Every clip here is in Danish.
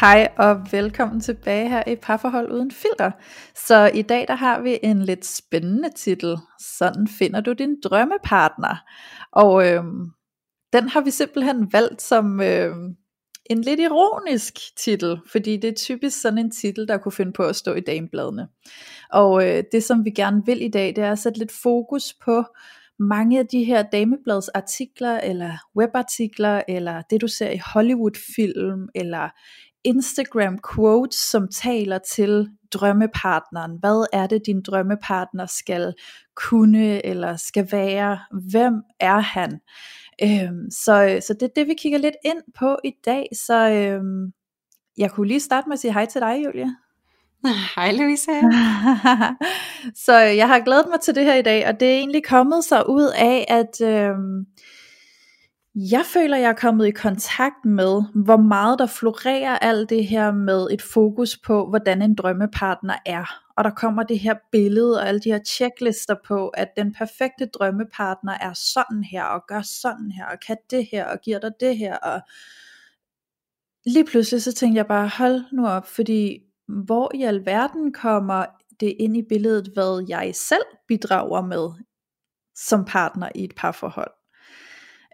Hej og velkommen tilbage her i Parforhold Uden Filter. Så i dag der har vi en lidt spændende titel. Sådan finder du din drømmepartner. Og øhm, den har vi simpelthen valgt som øhm, en lidt ironisk titel, fordi det er typisk sådan en titel, der kunne finde på at stå i damebladene. Og øh, det som vi gerne vil i dag, det er at sætte lidt fokus på mange af de her damebladsartikler, eller webartikler, eller det du ser i Hollywood-film, eller Instagram quotes, som taler til drømmepartneren. Hvad er det, din drømmepartner skal kunne eller skal være? Hvem er han? Øhm, så, så det er det, vi kigger lidt ind på i dag. Så øhm, jeg kunne lige starte med at sige hej til dig, Julia. Hej Louise. så jeg har glædet mig til det her i dag, og det er egentlig kommet sig ud af, at øhm, jeg føler, jeg er kommet i kontakt med, hvor meget der florerer alt det her med et fokus på, hvordan en drømmepartner er. Og der kommer det her billede og alle de her checklister på, at den perfekte drømmepartner er sådan her, og gør sådan her, og kan det her, og giver dig det her. Og lige pludselig så tænkte jeg bare, hold nu op, fordi hvor i alverden kommer det ind i billedet, hvad jeg selv bidrager med som partner i et parforhold.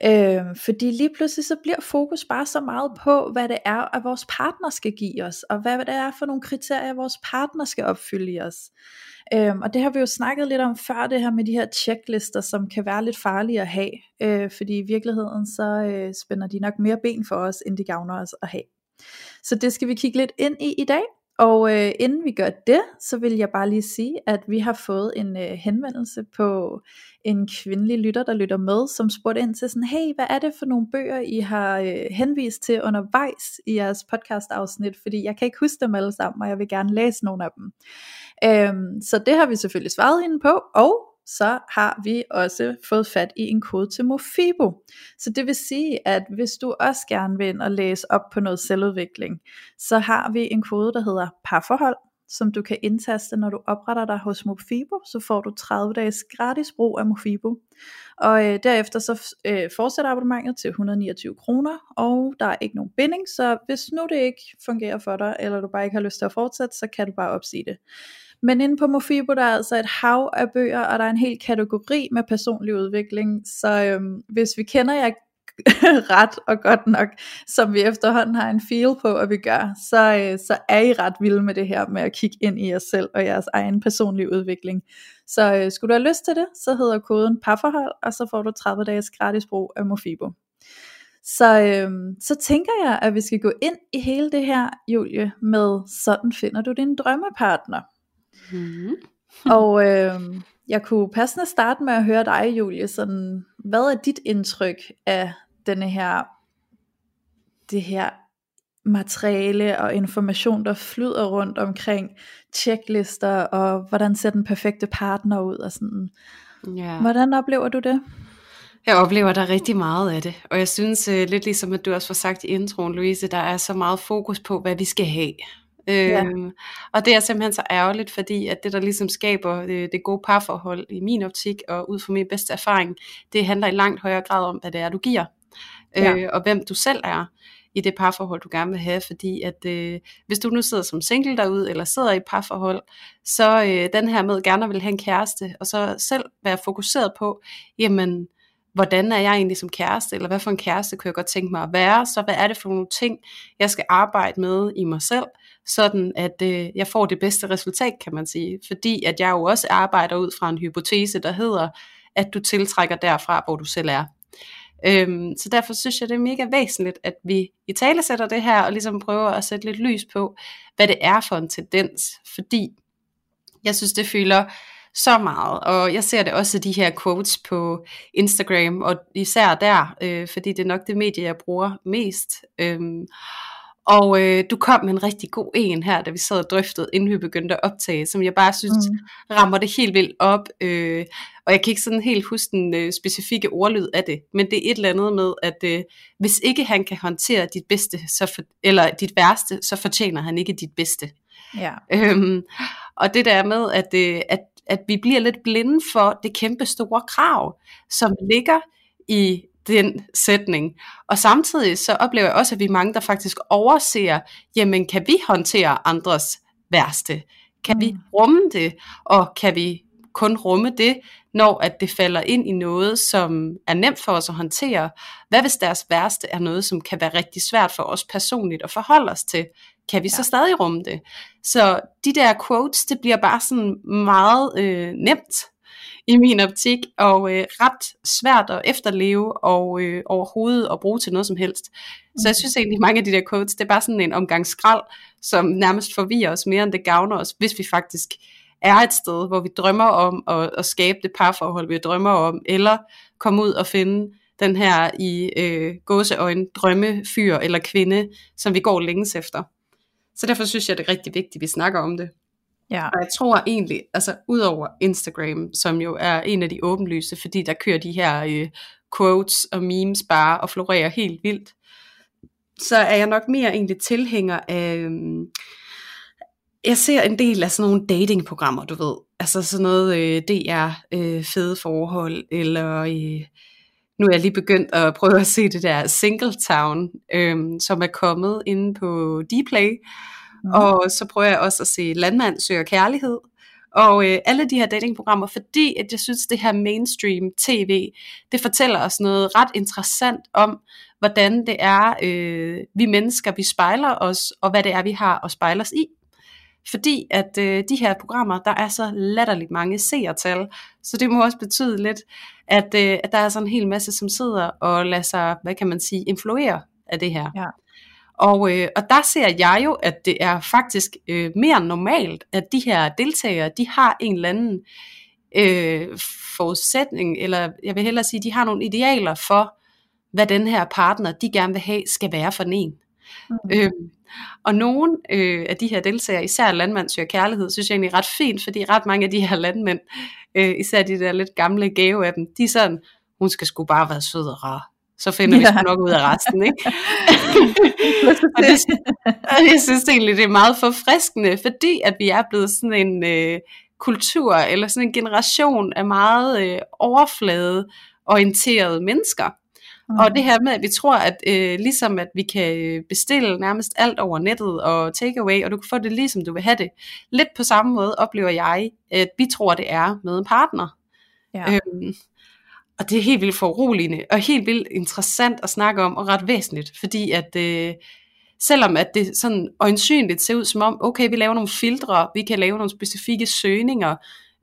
Øh, fordi lige pludselig så bliver fokus bare så meget på, hvad det er, at vores partner skal give os, og hvad det er for nogle kriterier, vores partner skal opfylde i os. Øh, og det har vi jo snakket lidt om før, det her med de her checklister, som kan være lidt farlige at have, øh, fordi i virkeligheden så øh, spænder de nok mere ben for os, end de gavner os at have. Så det skal vi kigge lidt ind i i dag. Og øh, inden vi gør det, så vil jeg bare lige sige, at vi har fået en øh, henvendelse på en kvindelig lytter, der lytter med, som spurgte ind til sådan, hey, hvad er det for nogle bøger, I har øh, henvist til undervejs i jeres podcastafsnit, fordi jeg kan ikke huske dem alle sammen, og jeg vil gerne læse nogle af dem. Øhm, så det har vi selvfølgelig svaret hende på, og så har vi også fået fat i en kode til Mofibo. Så det vil sige, at hvis du også gerne vil ind og læse op på noget selvudvikling, så har vi en kode, der hedder parforhold, som du kan indtaste, når du opretter dig hos Mofibo, så får du 30 dages gratis brug af Mofibo. Og øh, derefter så øh, fortsætter abonnementet til 129 kroner, og der er ikke nogen binding, så hvis nu det ikke fungerer for dig, eller du bare ikke har lyst til at fortsætte, så kan du bare opsige det. Men inde på Mofibo, der er altså et hav af bøger, og der er en hel kategori med personlig udvikling. Så øhm, hvis vi kender jer ret og godt nok, som vi efterhånden har en feel på, at vi gør, så, øh, så er I ret vilde med det her med at kigge ind i jer selv og jeres egen personlige udvikling. Så øh, skulle du have lyst til det, så hedder koden parforhold, og så får du 30 dages gratis brug af Mofibo. Så, øhm, så tænker jeg, at vi skal gå ind i hele det her, Julie, med sådan finder du din drømmepartner. Mm. og øh, jeg kunne passende starte med at høre dig, Julie, sådan, hvad er dit indtryk af denne her, det her materiale og information, der flyder rundt omkring checklister, og hvordan ser den perfekte partner ud, og sådan. Ja. Hvordan oplever du det? Jeg oplever der rigtig meget af det, og jeg synes uh, lidt ligesom at du også har sagt i introen, Louise, der er så meget fokus på, hvad vi skal have. Ja. Øhm, og det er simpelthen så ærgerligt, fordi at det der ligesom skaber det, øh, det gode parforhold i min optik, og ud fra min bedste erfaring, det handler i langt højere grad om, hvad det er, du giver, ja. øh, og hvem du selv er i det parforhold, du gerne vil have, fordi at øh, hvis du nu sidder som single derude, eller sidder i et parforhold, så øh, den her med gerne vil have en kæreste, og så selv være fokuseret på, jamen, hvordan er jeg egentlig som kæreste, eller hvad for en kæreste kunne jeg godt tænke mig at være, så hvad er det for nogle ting, jeg skal arbejde med i mig selv, sådan at øh, jeg får det bedste resultat, kan man sige. Fordi at jeg jo også arbejder ud fra en hypotese, der hedder, at du tiltrækker derfra, hvor du selv er. Øhm, så derfor synes jeg, det er mega væsentligt, at vi i tale sætter det her, og ligesom prøver at sætte lidt lys på, hvad det er for en tendens. Fordi jeg synes, det fylder så meget, og jeg ser det også i de her quotes på Instagram, og især der, øh, fordi det er nok det medie, jeg bruger mest. Øhm, og øh, du kom med en rigtig god en her, da vi sad og drøftede, inden vi begyndte at optage, som jeg bare synes mm. rammer det helt vildt op. Øh, og jeg kan ikke sådan helt huske den øh, specifikke ordlyd af det, men det er et eller andet med, at øh, hvis ikke han kan håndtere dit bedste, så for, eller dit værste, så fortjener han ikke dit bedste. Ja. Øhm, og det der med, at, øh, at, at vi bliver lidt blinde for det kæmpe store krav, som ligger i den sætning. Og samtidig så oplever jeg også, at vi er mange, der faktisk overser, jamen kan vi håndtere andres værste? Kan mm. vi rumme det? Og kan vi kun rumme det, når at det falder ind i noget, som er nemt for os at håndtere? Hvad hvis deres værste er noget, som kan være rigtig svært for os personligt at forholde os til? Kan vi ja. så stadig rumme det? Så de der quotes, det bliver bare sådan meget øh, nemt i min optik, og øh, ret svært at efterleve og øh, overhovedet at bruge til noget som helst. Så jeg mm. synes egentlig, mange af de der quotes, det er bare sådan en omgang skrald, som nærmest forvirrer os mere, end det gavner os, hvis vi faktisk er et sted, hvor vi drømmer om at, at skabe det parforhold, vi drømmer om, eller komme ud og finde den her i øh, gåseøjne drømmefyr eller kvinde, som vi går længes efter. Så derfor synes jeg, det er rigtig vigtigt, at vi snakker om det. Ja. Og jeg tror egentlig, altså udover Instagram, som jo er en af de åbenlyse, fordi der kører de her øh, quotes og memes bare og florerer helt vildt, så er jeg nok mere egentlig tilhænger af, øh, jeg ser en del af sådan nogle datingprogrammer, du ved, altså sådan noget øh, DR øh, fede forhold, eller øh, nu er jeg lige begyndt at prøve at se det der Singletown, øh, som er kommet inde på Dplay, Mm. Og så prøver jeg også at se Landmand søger kærlighed. Og øh, alle de her datingprogrammer, fordi at jeg synes, det her mainstream tv, det fortæller os noget ret interessant om, hvordan det er, øh, vi mennesker, vi spejler os, og hvad det er, vi har at spejle os i. Fordi at øh, de her programmer, der er så latterligt mange seertal, så det må også betyde lidt, at, øh, at der er sådan en hel masse, som sidder og lader sig, hvad kan man sige, influere af det her. Ja. Og, øh, og der ser jeg jo, at det er faktisk øh, mere normalt, at de her deltagere, de har en eller anden øh, forudsætning, eller jeg vil hellere sige, de har nogle idealer for, hvad den her partner, de gerne vil have, skal være for en. Mm. Øh, og nogle øh, af de her deltagere, især landmand søger kærlighed, synes jeg egentlig er ret fint, fordi ret mange af de her landmænd, øh, især de der lidt gamle gave af dem, de er sådan, hun skal sgu bare være sød og rar så finder ja. vi nok ud af resten, ikke? og, det, og jeg synes egentlig, det er meget forfriskende, fordi at vi er blevet sådan en øh, kultur, eller sådan en generation af meget øh, overfladeorienterede mennesker. Mm. Og det her med, at vi tror, at øh, ligesom at vi kan bestille nærmest alt over nettet og take away, og du kan få det ligesom du vil have det. Lidt på samme måde oplever jeg, at vi tror, det er med en partner. Ja. Øhm, og det er helt vildt foruroligende, og helt vildt interessant at snakke om, og ret væsentligt, fordi at øh, selvom at det sådan øjensynligt ser ud som om, okay, vi laver nogle filtre, vi kan lave nogle specifikke søgninger,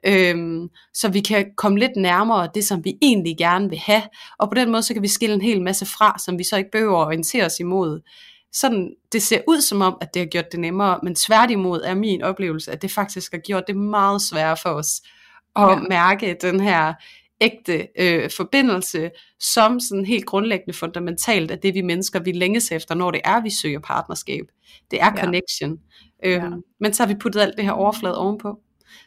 øhm, så vi kan komme lidt nærmere det, som vi egentlig gerne vil have, og på den måde, så kan vi skille en hel masse fra, som vi så ikke behøver at orientere os imod. Sådan, det ser ud som om, at det har gjort det nemmere, men tværtimod er min oplevelse, at det faktisk har gjort det meget sværere for os at ja. mærke den her ægte øh, forbindelse, som sådan helt grundlæggende fundamentalt af det, vi mennesker vi længes efter, når det er, vi søger partnerskab. Det er ja. connection. Øhm, ja. Men så har vi puttet alt det her overflade ovenpå.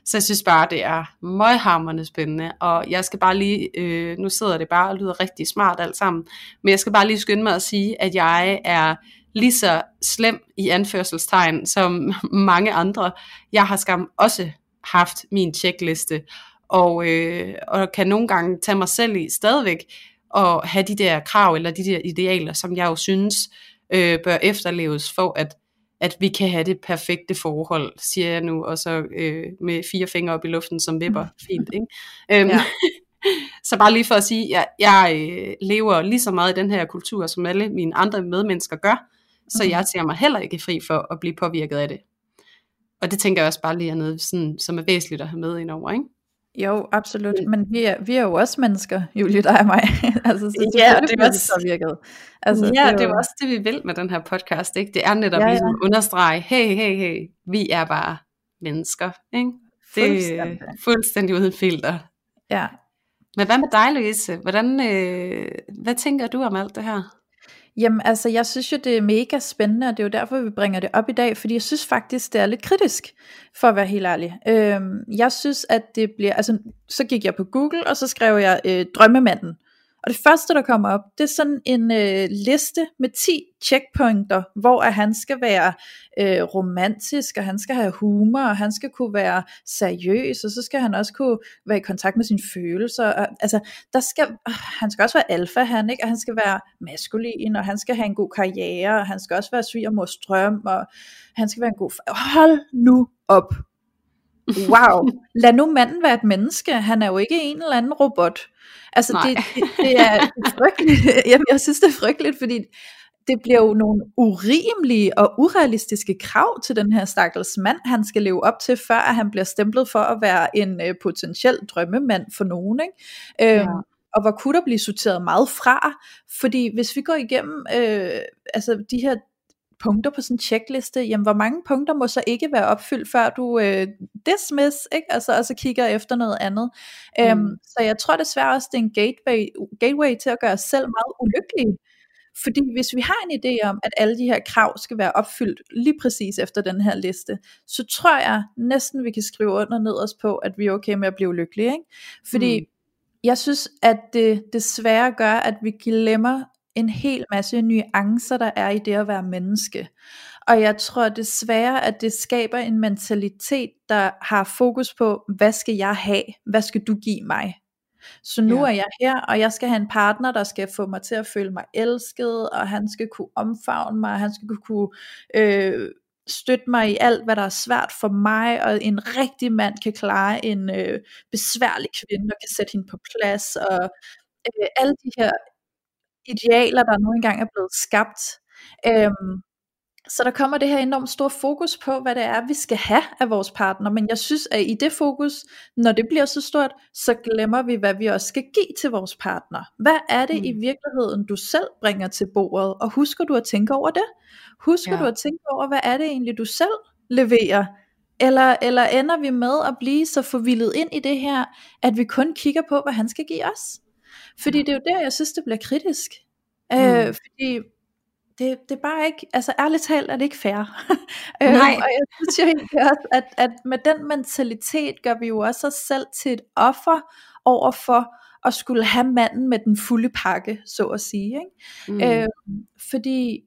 Så jeg synes bare, det er møghamrende spændende, og jeg skal bare lige, øh, nu sidder det bare og lyder rigtig smart alt sammen, men jeg skal bare lige skynde mig at sige, at jeg er lige så slem i anførselstegn som mange andre. Jeg har skam også haft min checkliste, og, øh, og kan nogle gange tage mig selv i stadigvæk og have de der krav eller de der idealer, som jeg jo synes øh, bør efterleves for at at vi kan have det perfekte forhold, siger jeg nu, og så øh, med fire fingre op i luften som vipper, fint, ikke? Øhm, ja. så bare lige for at sige, at jeg, jeg øh, lever lige så meget i den her kultur, som alle mine andre medmennesker gør, så mm. jeg ser mig heller ikke fri for at blive påvirket af det. Og det tænker jeg også bare lige er noget, sådan, som er væsentligt at have med indover, ikke? Jo, absolut. Men vi er, vi er jo også mennesker, Julie, dig og mig. altså, så ja, det er også påvirket. Altså, ja, det er, jo... det er også det, vi vil med den her podcast. Ikke? Det er netop ja, ja. ligesom understrege, hey, hey, hey, vi er bare mennesker. Ikke? Det er fuldstændig uden filter. Ja. Men hvad med dig, Louise? Hvordan, øh, hvad tænker du om alt det her? Jamen altså, jeg synes jo, det er mega spændende, og det er jo derfor, vi bringer det op i dag, fordi jeg synes faktisk, det er lidt kritisk, for at være helt ærlig. Øhm, jeg synes, at det bliver, altså, så gik jeg på Google, og så skrev jeg øh, Drømmemanden. Og det første, der kommer op, det er sådan en øh, liste med 10 checkpointer, hvor at han skal være øh, romantisk, og han skal have humor, og han skal kunne være seriøs, og så skal han også kunne være i kontakt med sine følelser. Og, altså, der skal, øh, han skal også være alfa, han, ikke? og han skal være maskulin, og han skal have en god karriere, og han skal også være svigermors drøm, og han skal være en god... Hold nu op! Wow, lad nu manden være et menneske, han er jo ikke en eller anden robot. Altså det, det, det er frygteligt, Jamen, jeg synes det er frygteligt, fordi det bliver jo nogle urimelige og urealistiske krav til den her stakkels mand, han skal leve op til, før han bliver stemplet for at være en øh, potentiel drømmemand for nogen. Ikke? Øhm, ja. Og hvor kunne der blive sorteret meget fra, fordi hvis vi går igennem øh, altså de her punkter på sådan en checkliste, jamen hvor mange punkter må så ikke være opfyldt, før du øh, dismiss, ikke? Altså, og så kigger efter noget andet. Øhm, mm. Um, så jeg tror desværre også, det er en gateway, gateway til at gøre os selv meget ulykkelige. Fordi hvis vi har en idé om, at alle de her krav skal være opfyldt lige præcis efter den her liste, så tror jeg næsten, vi kan skrive under ned os på, at vi er okay med at blive lykkelige. Ikke? Fordi mm. jeg synes, at det desværre gør, at vi glemmer en hel masse nuancer, der er i det at være menneske. Og jeg tror desværre, at det skaber en mentalitet, der har fokus på, hvad skal jeg have? Hvad skal du give mig? Så nu ja. er jeg her, og jeg skal have en partner, der skal få mig til at føle mig elsket, og han skal kunne omfavne mig, han skal kunne øh, støtte mig i alt, hvad der er svært for mig, og en rigtig mand kan klare en øh, besværlig kvinde, og kan sætte hende på plads, og øh, alle de her idealer, der nu engang er blevet skabt. Øhm, så der kommer det her enormt store fokus på, hvad det er, vi skal have af vores partner. Men jeg synes, at i det fokus, når det bliver så stort, så glemmer vi, hvad vi også skal give til vores partner. Hvad er det mm. i virkeligheden, du selv bringer til bordet? Og husker du at tænke over det? Husker ja. du at tænke over, hvad er det egentlig, du selv leverer? Eller, eller ender vi med at blive så forvildet ind i det her, at vi kun kigger på, hvad han skal give os? Fordi det er jo der, jeg synes, det bliver kritisk. Øh, mm. Øh, fordi det, det er bare ikke, altså ærligt talt er det ikke fair. øh, Nej. og jeg synes jo egentlig også, at, at med den mentalitet gør vi jo også os selv til et offer over for at skulle have manden med den fulde pakke, så at sige. Ikke? Mm. Øh, fordi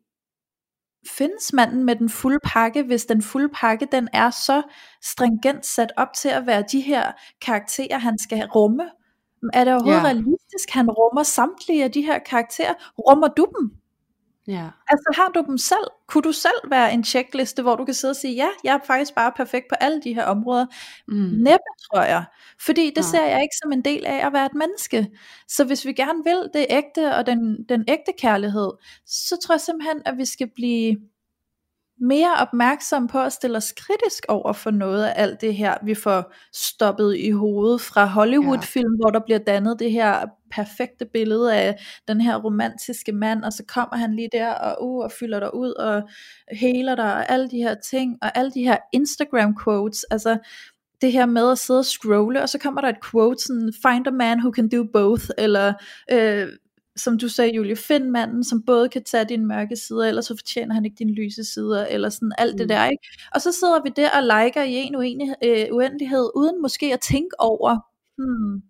findes manden med den fulde pakke, hvis den fulde pakke den er så stringent sat op til at være de her karakterer, han skal rumme, er det overhovedet ja. realistisk, han rummer samtlige af de her karakterer? Rummer du dem? Ja. Altså har du dem selv? Kunne du selv være en checkliste, hvor du kan sidde og sige, ja, jeg er faktisk bare perfekt på alle de her områder? Mm. Næppe, tror jeg. Fordi det ja. ser jeg ikke som en del af at være et menneske. Så hvis vi gerne vil det ægte og den, den ægte kærlighed, så tror jeg simpelthen, at vi skal blive mere opmærksom på at stille os kritisk over for noget af alt det her, vi får stoppet i hovedet fra Hollywood-film, ja. hvor der bliver dannet det her perfekte billede af den her romantiske mand, og så kommer han lige der og, uh, og fylder dig ud og heler dig og alle de her ting, og alle de her Instagram quotes, altså det her med at sidde og scrolle, og så kommer der et quote, sådan, find a man who can do both, eller øh, som du sagde, Julie, find manden, som både kan tage dine mørke sider, eller så fortjener han ikke dine lyse sider, eller sådan alt mm. det der, ikke? Og så sidder vi der og liker i en uenighed, øh, uendelighed, uden måske at tænke over, hmm,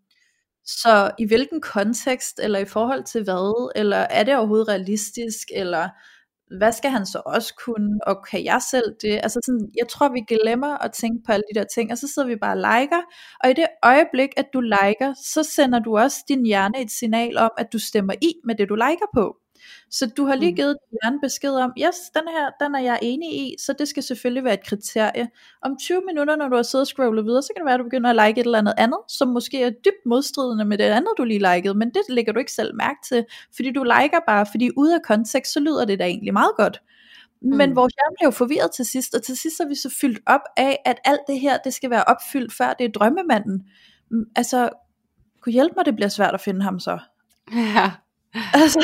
så i hvilken kontekst, eller i forhold til hvad, eller er det overhovedet realistisk, eller hvad skal han så også kunne, og kan jeg selv det? Altså sådan, jeg tror vi glemmer at tænke på alle de der ting, og så sidder vi bare og liker, og i det øjeblik, at du liker, så sender du også din hjerne et signal om, at du stemmer i med det du liker på. Så du har lige mm. givet din hjerne besked om, yes, den her, den er jeg enig i, så det skal selvfølgelig være et kriterie. Om 20 minutter, når du har siddet og scrollet videre, så kan det være, at du begynder at like et eller andet andet, som måske er dybt modstridende med det andet, du lige likede, men det lægger du ikke selv mærke til, fordi du liker bare, fordi ude af kontekst, så lyder det da egentlig meget godt. Men mm. vores hjerne blev forvirret til sidst, og til sidst er vi så fyldt op af, at alt det her, det skal være opfyldt, før det er drømmemanden. Mm, altså, kunne hjælpe mig, det bliver svært at finde ham så. Ja, Altså.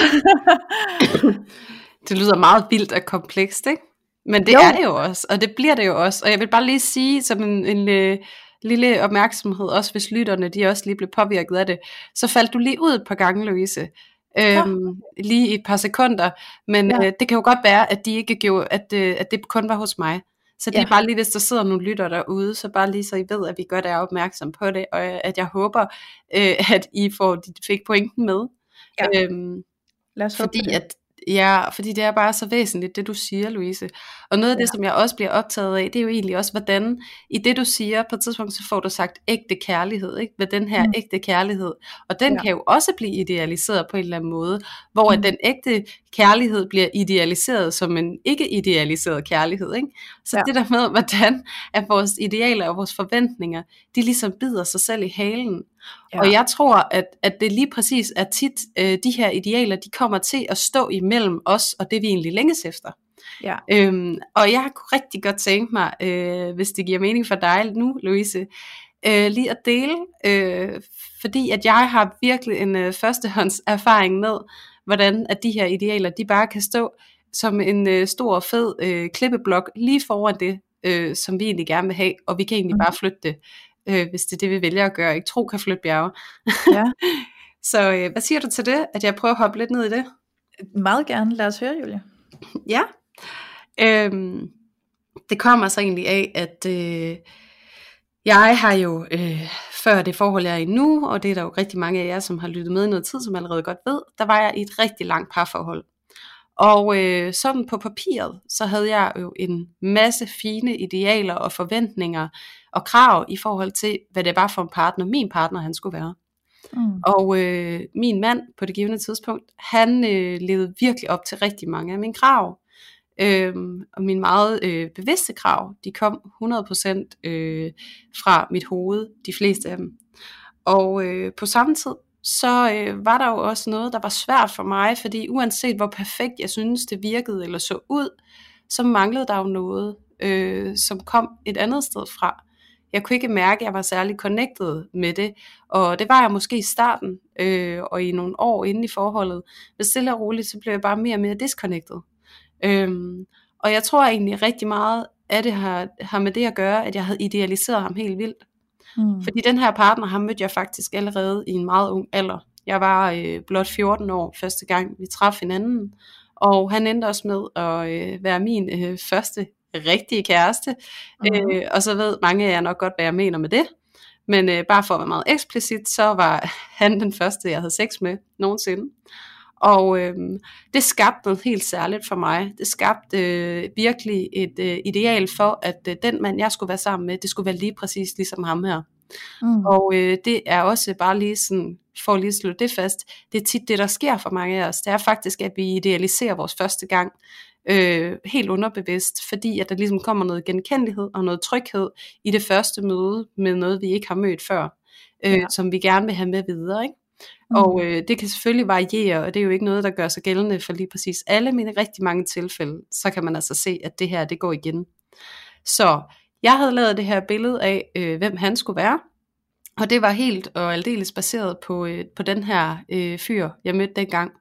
det lyder meget vildt og komplekst, ikke? Men det jo. er det jo også, og det bliver det jo også. Og jeg vil bare lige sige som en, en, øh, lille opmærksomhed, også hvis lytterne de også lige blev påvirket af det, så faldt du lige ud et par gange, Louise. Øhm, lige i et par sekunder, men Ja. øh, det kan jo godt være, at de ikke gjorde, at, øh, at det kun var hos mig. Så det Ja. er bare lige, hvis der sidder nogle lytter derude, så bare lige så I ved, at vi godt er opmærksom på det, og at jeg håber, øh, at I får, fik pointen med. Ja. Øhm, Lad os fordi det. at Ja, fordi det er bare så væsentligt, det du siger, Louise. Og noget af det, Ja. som jeg også bliver optaget af, det er jo egentlig også, hvordan i det du siger, på et tidspunkt, så får du sagt ægte kærlighed, ikke? Hvad den her Mm. ægte kærlighed. Og den Ja. kan jo også blive idealiseret på en eller anden måde, hvor Mm. at den ægte kærlighed bliver idealiseret som en ikke idealiseret kærlighed, ikke? Så Ja. det der med, hvordan at vores idealer og vores forventninger, de ligesom bider sig selv i halen. Ja. Og jeg tror, at, at det lige præcis er tit, øh, de her idealer, de kommer til at stå imellem os, og det vi egentlig længes efter. Ja. Øhm, og jeg kunne rigtig godt tænke mig, øh, hvis det giver mening for dig nu, Louise, øh, lige at dele, øh, fordi at jeg har virkelig en øh, førstehånds erfaring med, hvordan at de her idealer, de bare kan stå som en øh, stor, fed øh, klippeblok lige foran det, øh, som vi egentlig gerne vil have, og vi kan egentlig Mhm. bare flytte det, øh, hvis det er det, vi vælger at gøre. Ikke tro kan flytte bjerge. Ja. Så øh, hvad siger du til det, at jeg prøver at hoppe lidt ned i det? Meget gerne. Lad os høre, Julia. Ja. Øhm, det kommer så egentlig af, at øh, jeg har jo øh, før det forhold, jeg er i nu, og det er der jo rigtig mange af jer, som har lyttet med i noget tid, som allerede godt ved, der var jeg i et rigtig langt parforhold. Og øh, sådan på papiret, så havde jeg jo en masse fine idealer og forventninger og krav i forhold til, hvad det var for en partner, min partner han skulle være. Mm. Og øh, min mand på det givende tidspunkt, han øh, levede virkelig op til rigtig mange af mine krav. Øhm, og mine meget øh, bevidste krav, de kom 100% øh, fra mit hoved, de fleste af dem. Og øh, på samme tid, så øh, var der jo også noget, der var svært for mig, fordi uanset hvor perfekt jeg synes det virkede eller så ud, så manglede der jo noget, øh, som kom et andet sted fra. Jeg kunne ikke mærke, at jeg var særlig connected med det, og det var jeg måske i starten, øh, og i nogle år inde i forholdet. Men stille og roligt, så blev jeg bare mere og mere disconnected. Øhm, og jeg tror egentlig rigtig meget, at det har, har med det at gøre, at jeg havde idealiseret ham helt vildt. Mm. Fordi den her partner, ham mødte jeg faktisk allerede i en meget ung alder. Jeg var øh, blot 14 år første gang, vi traf hinanden. Og han endte også med at øh, være min øh, første rigtige kæreste. Mhm. Øh, og så ved mange af jer nok godt, hvad jeg mener med det. Men øh, bare for at være meget eksplicit, så var han den første, jeg havde sex med nogensinde. Og øh, det skabte noget helt særligt for mig. Det skabte øh, virkelig et øh, ideal for, at øh, den mand, jeg skulle være sammen med, det skulle være lige præcis ligesom ham her. Mm. Og øh, det er også bare lige sådan, for lige at slå det fast, det er tit det, der sker for mange af os. Det er faktisk, at vi idealiserer vores første gang øh, helt underbevidst, fordi at der ligesom kommer noget genkendelighed og noget tryghed i det første møde med noget, vi ikke har mødt før, øh, Ja. som vi gerne vil have med videre. Ikke? Mm. Og øh, det kan selvfølgelig variere, og det er jo ikke noget, der gør sig gældende for lige præcis alle, men i rigtig mange tilfælde, så kan man altså se, at det her, det går igen. Så jeg havde lavet det her billede af, øh, hvem han skulle være, og det var helt og aldeles baseret på, øh, på den her øh, fyr, jeg mødte dengang.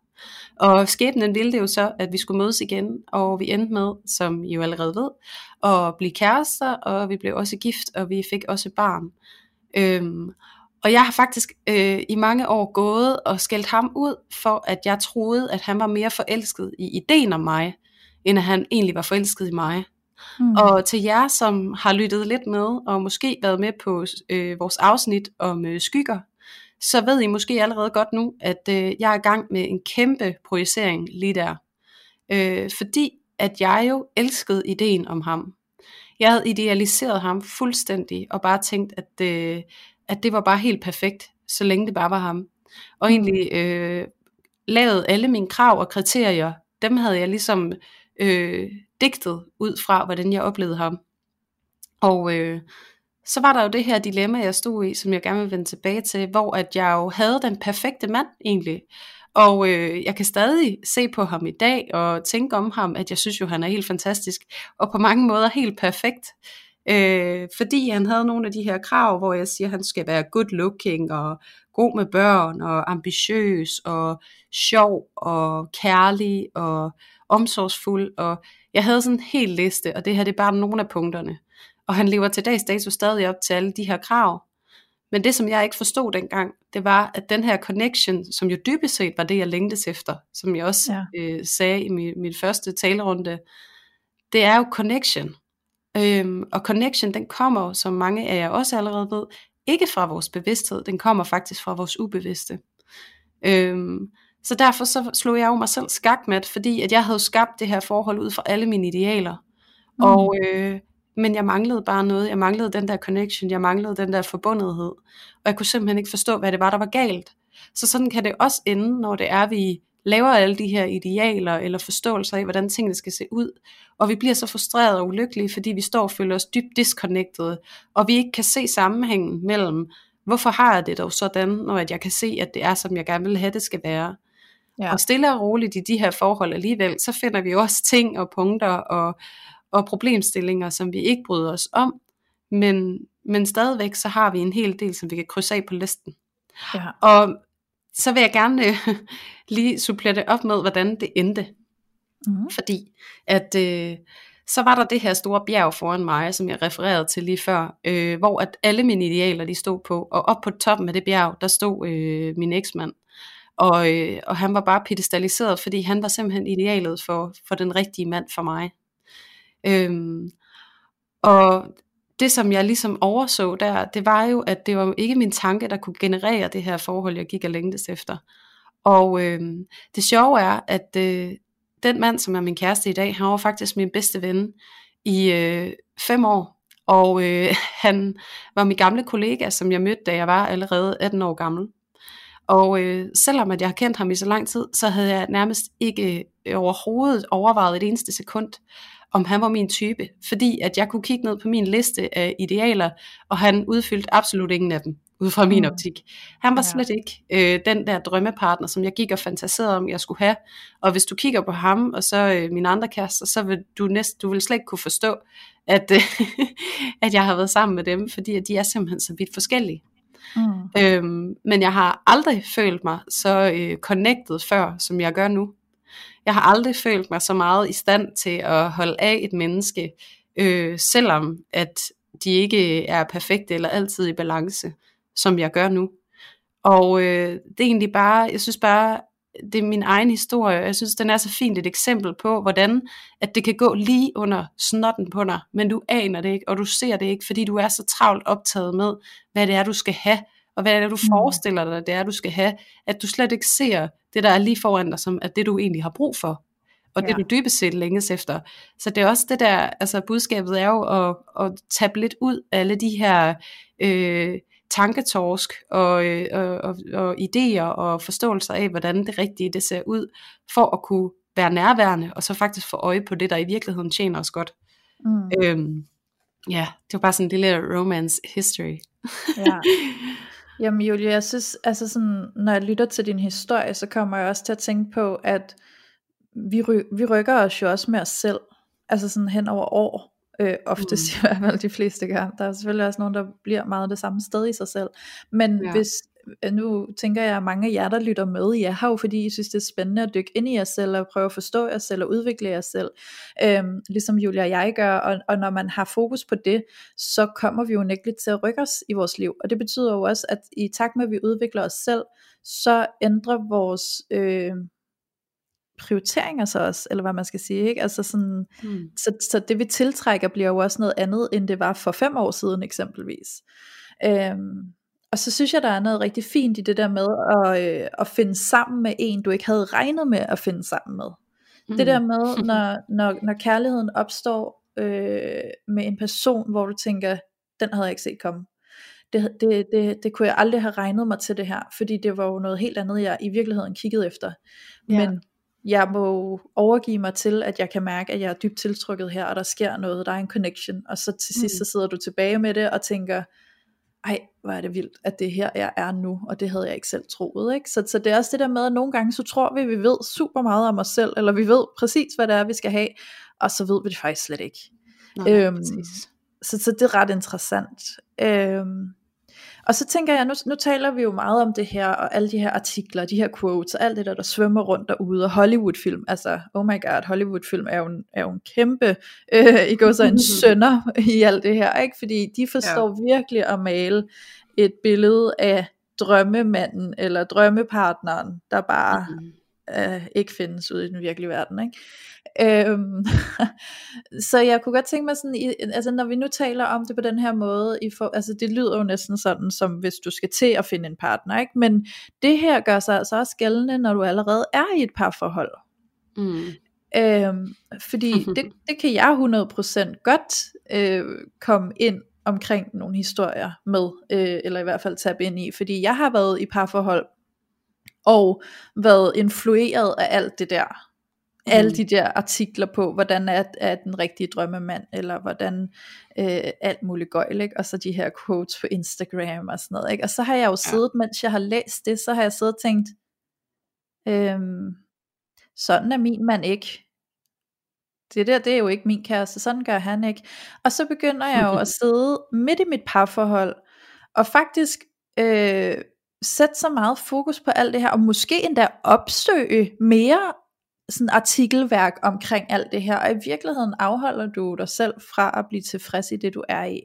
Og skæbnen ville det jo så, at vi skulle mødes igen, og vi endte med, som I jo allerede ved, at blive kærester, og vi blev også gift, og vi fik også barn. Øhm, og jeg har faktisk øh, i mange år gået og skældt ham ud for, at jeg troede, at han var mere forelsket i ideen om mig, end at han egentlig var forelsket i mig. Mm. Og til jer, som har lyttet lidt med, og måske været med på øh, vores afsnit om øh, skygger, så ved I måske allerede godt nu, at øh, jeg er i gang med en kæmpe projicering lige der. Øh, fordi at jeg jo elskede ideen om ham. Jeg havde idealiseret ham fuldstændig, og bare tænkt, at, øh, at det var bare helt perfekt, så længe det bare var ham. Og Mm. egentlig øh, lavet alle mine krav og kriterier, dem havde jeg ligesom øh, digtet ud fra, hvordan jeg oplevede ham. Og øh, så var der jo det her dilemma, jeg stod i, som jeg gerne vil vende tilbage til, hvor at jeg jo havde den perfekte mand egentlig. Og øh, jeg kan stadig se på ham i dag og tænke om ham, at jeg synes jo, han er helt fantastisk. Og på mange måder helt perfekt. Øh, fordi han havde nogle af de her krav, hvor jeg siger, at han skal være good looking og god med børn og ambitiøs og sjov og kærlig og omsorgsfuld. Og jeg havde sådan en hel liste, og det her det er bare nogle af punkterne. Og han lever til dags dato stadig op til alle de her krav. Men det, som jeg ikke forstod dengang, det var, at den her connection, som jo dybest set var det, jeg længtes efter, som jeg også ja. øh, sagde i min, min første talerunde, det er jo connection. Øhm, og connection, den kommer, som mange af jer også allerede ved, ikke fra vores bevidsthed, den kommer faktisk fra vores ubevidste. Øhm, så derfor så slog jeg jo mig selv skakmat, fordi at jeg havde skabt det her forhold ud fra alle mine idealer. Mm. Og, øh, men jeg manglede bare noget. Jeg manglede den der connection. Jeg manglede den der forbundethed. Og jeg kunne simpelthen ikke forstå, hvad det var, der var galt. Så sådan kan det også ende, når det er, vi laver alle de her idealer eller forståelser af, hvordan tingene skal se ud. Og vi bliver så frustrerede og ulykkelige, fordi vi står og føler os dybt disconnected, og vi ikke kan se sammenhængen mellem, hvorfor har jeg det dog sådan, når jeg kan se, at det er, som jeg gerne vil have, det skal være. Ja. Og stille og roligt i de her forhold alligevel, så finder vi også ting og punkter og, og problemstillinger, som vi ikke bryder os om, men, men stadigvæk så har vi en hel del, som vi kan krydse af på listen. Ja. Og så vil jeg gerne øh, lige supplere det op med, hvordan det endte. Mm. Fordi at øh, så var der det her store bjerg foran mig, som jeg refererede til lige før, øh, hvor at alle mine idealer de stod på, og op på toppen af det bjerg, der stod øh, min eksmand. Og, øh, og han var bare pedestaliseret, fordi han var simpelthen idealet for, for den rigtige mand for mig. Øhm, og det som jeg ligesom overså der, det var jo, at det var ikke min tanke, der kunne generere det her forhold, jeg gik og længtes efter. Og øhm, det sjove er, at øh, den mand, som er min kæreste i dag, han var faktisk min bedste ven i øh, fem år. Og øh, han var min gamle kollega, som jeg mødte, da jeg var allerede 18 år gammel. Og øh, selvom at jeg har kendt ham i så lang tid, så havde jeg nærmest ikke øh, overhovedet overvejet et eneste sekund, om han var min type, fordi at jeg kunne kigge ned på min liste af idealer, og han udfyldte absolut ingen af dem, ud fra min mm. optik. Han var ja. slet ikke øh, den der drømmepartner, som jeg gik og fantaserede om, jeg skulle have. Og hvis du kigger på ham, og så øh, mine andre kærester, så vil du næsten, du vil slet ikke kunne forstå, at, øh, at jeg har været sammen med dem, fordi at de er simpelthen så vidt forskellige. Mm. Øhm, men jeg har aldrig følt mig så øh, connected før, som jeg gør nu. Jeg har aldrig følt mig så meget i stand til at holde af et menneske, øh, selvom at de ikke er perfekte eller altid i balance, som jeg gør nu. Og øh, det er egentlig bare, jeg synes bare, det er min egen historie, jeg synes, den er så fint et eksempel på, hvordan at det kan gå lige under snotten på dig, men du aner det ikke, og du ser det ikke, fordi du er så travlt optaget med, hvad det er, du skal have, og hvad er det, du mm. forestiller dig, det er, du skal have, at du slet ikke ser det, der er lige foran dig, som at det, du egentlig har brug for, og ja. det, du dybest set længes efter. Så det er også det der, altså budskabet er jo at, at tage lidt ud af alle de her øh, tanketorsk og, øh, og, og, og idéer og forståelser af, hvordan det rigtige det ser ud, for at kunne være nærværende, og så faktisk få øje på det, der i virkeligheden tjener os godt. Mm. Øhm, ja, det var bare sådan en lille romance history. ja. Jamen Julie, jeg synes, altså sådan, når jeg lytter til din historie, så kommer jeg også til at tænke på, at vi, ry- vi rykker os jo også med os selv, altså sådan hen over år, øh, oftest mm. i hvert fald de fleste gange. Der er selvfølgelig også nogen, der bliver meget det samme sted i sig selv. Men ja. hvis, nu tænker jeg, at mange af jer, der lytter med, I er her jo, fordi I synes, det er spændende at dykke ind i jer selv, og prøve at forstå jer selv, og udvikle jer selv, øhm, ligesom Julia og jeg gør, og, og når man har fokus på det, så kommer vi jo nægteligt til at rykke os i vores liv, og det betyder jo også, at i takt med, at vi udvikler os selv, så ændrer vores øh, prioriteringer så også, eller hvad man skal sige, ikke? Altså sådan, mm. så, så det vi tiltrækker bliver jo også noget andet, end det var for fem år siden eksempelvis. Øhm, og så synes jeg, der er noget rigtig fint i det der med at, øh, at finde sammen med en, du ikke havde regnet med at finde sammen med. Mm. Det der med, når, når, når kærligheden opstår øh, med en person, hvor du tænker, den havde jeg ikke set komme. Det, det, det, det kunne jeg aldrig have regnet mig til det her, fordi det var jo noget helt andet, jeg i virkeligheden kiggede efter. Ja. Men jeg må overgive mig til, at jeg kan mærke, at jeg er dybt tiltrykket her, og der sker noget, der er en connection, og så til sidst mm. så sidder du tilbage med det, og tænker, ej, hvor er det vildt, at det er her, jeg er nu, og det havde jeg ikke selv troet. Ikke? Så, så det er også det der med, at nogle gange så tror vi, at vi ved super meget om os selv, eller vi ved præcis, hvad det er, vi skal have, og så ved vi det faktisk slet ikke. Nej, øhm, så, så det er ret interessant. Øhm, og så tænker jeg, nu, nu taler vi jo meget om det her, og alle de her artikler, de her quotes, og alt det der, der svømmer rundt derude, og Hollywood-film, altså, oh my god, Hollywood-film er jo en, er jo en kæmpe, øh, I går så en sønder i alt det her, ikke? fordi de forstår ja. virkelig at male et billede af drømmemanden, eller drømmepartneren, der bare mm-hmm. øh, ikke findes ude i den virkelige verden, ikke? Øhm, så jeg kunne godt tænke mig sådan, i, altså når vi nu taler om det på den her måde, i for, altså det lyder jo næsten sådan, som hvis du skal til at finde en partner, ikke? men det her gør sig altså også gældende, når du allerede er i et parforhold. Mm. Øhm, fordi det, det kan jeg 100% godt øh, komme ind omkring nogle historier med, øh, eller i hvert fald tabe ind i, fordi jeg har været i parforhold, og været influeret af alt det der. Alle de der artikler på, hvordan er, er den rigtige drømmemand, eller hvordan øh, alt muligt gøjl, ikke? og så de her quotes på Instagram og sådan noget, ikke? og så har jeg jo siddet, ja. mens jeg har læst det, så har jeg siddet og tænkt, øhm, sådan er min mand ikke, det der, det er jo ikke min kæreste, sådan gør han ikke, og så begynder jeg jo at sidde midt i mit parforhold, og faktisk øh, sætte så meget fokus på alt det her, og måske endda opsøge mere sådan artikelværk omkring alt det her, og i virkeligheden afholder du dig selv fra at blive tilfreds i det du er i,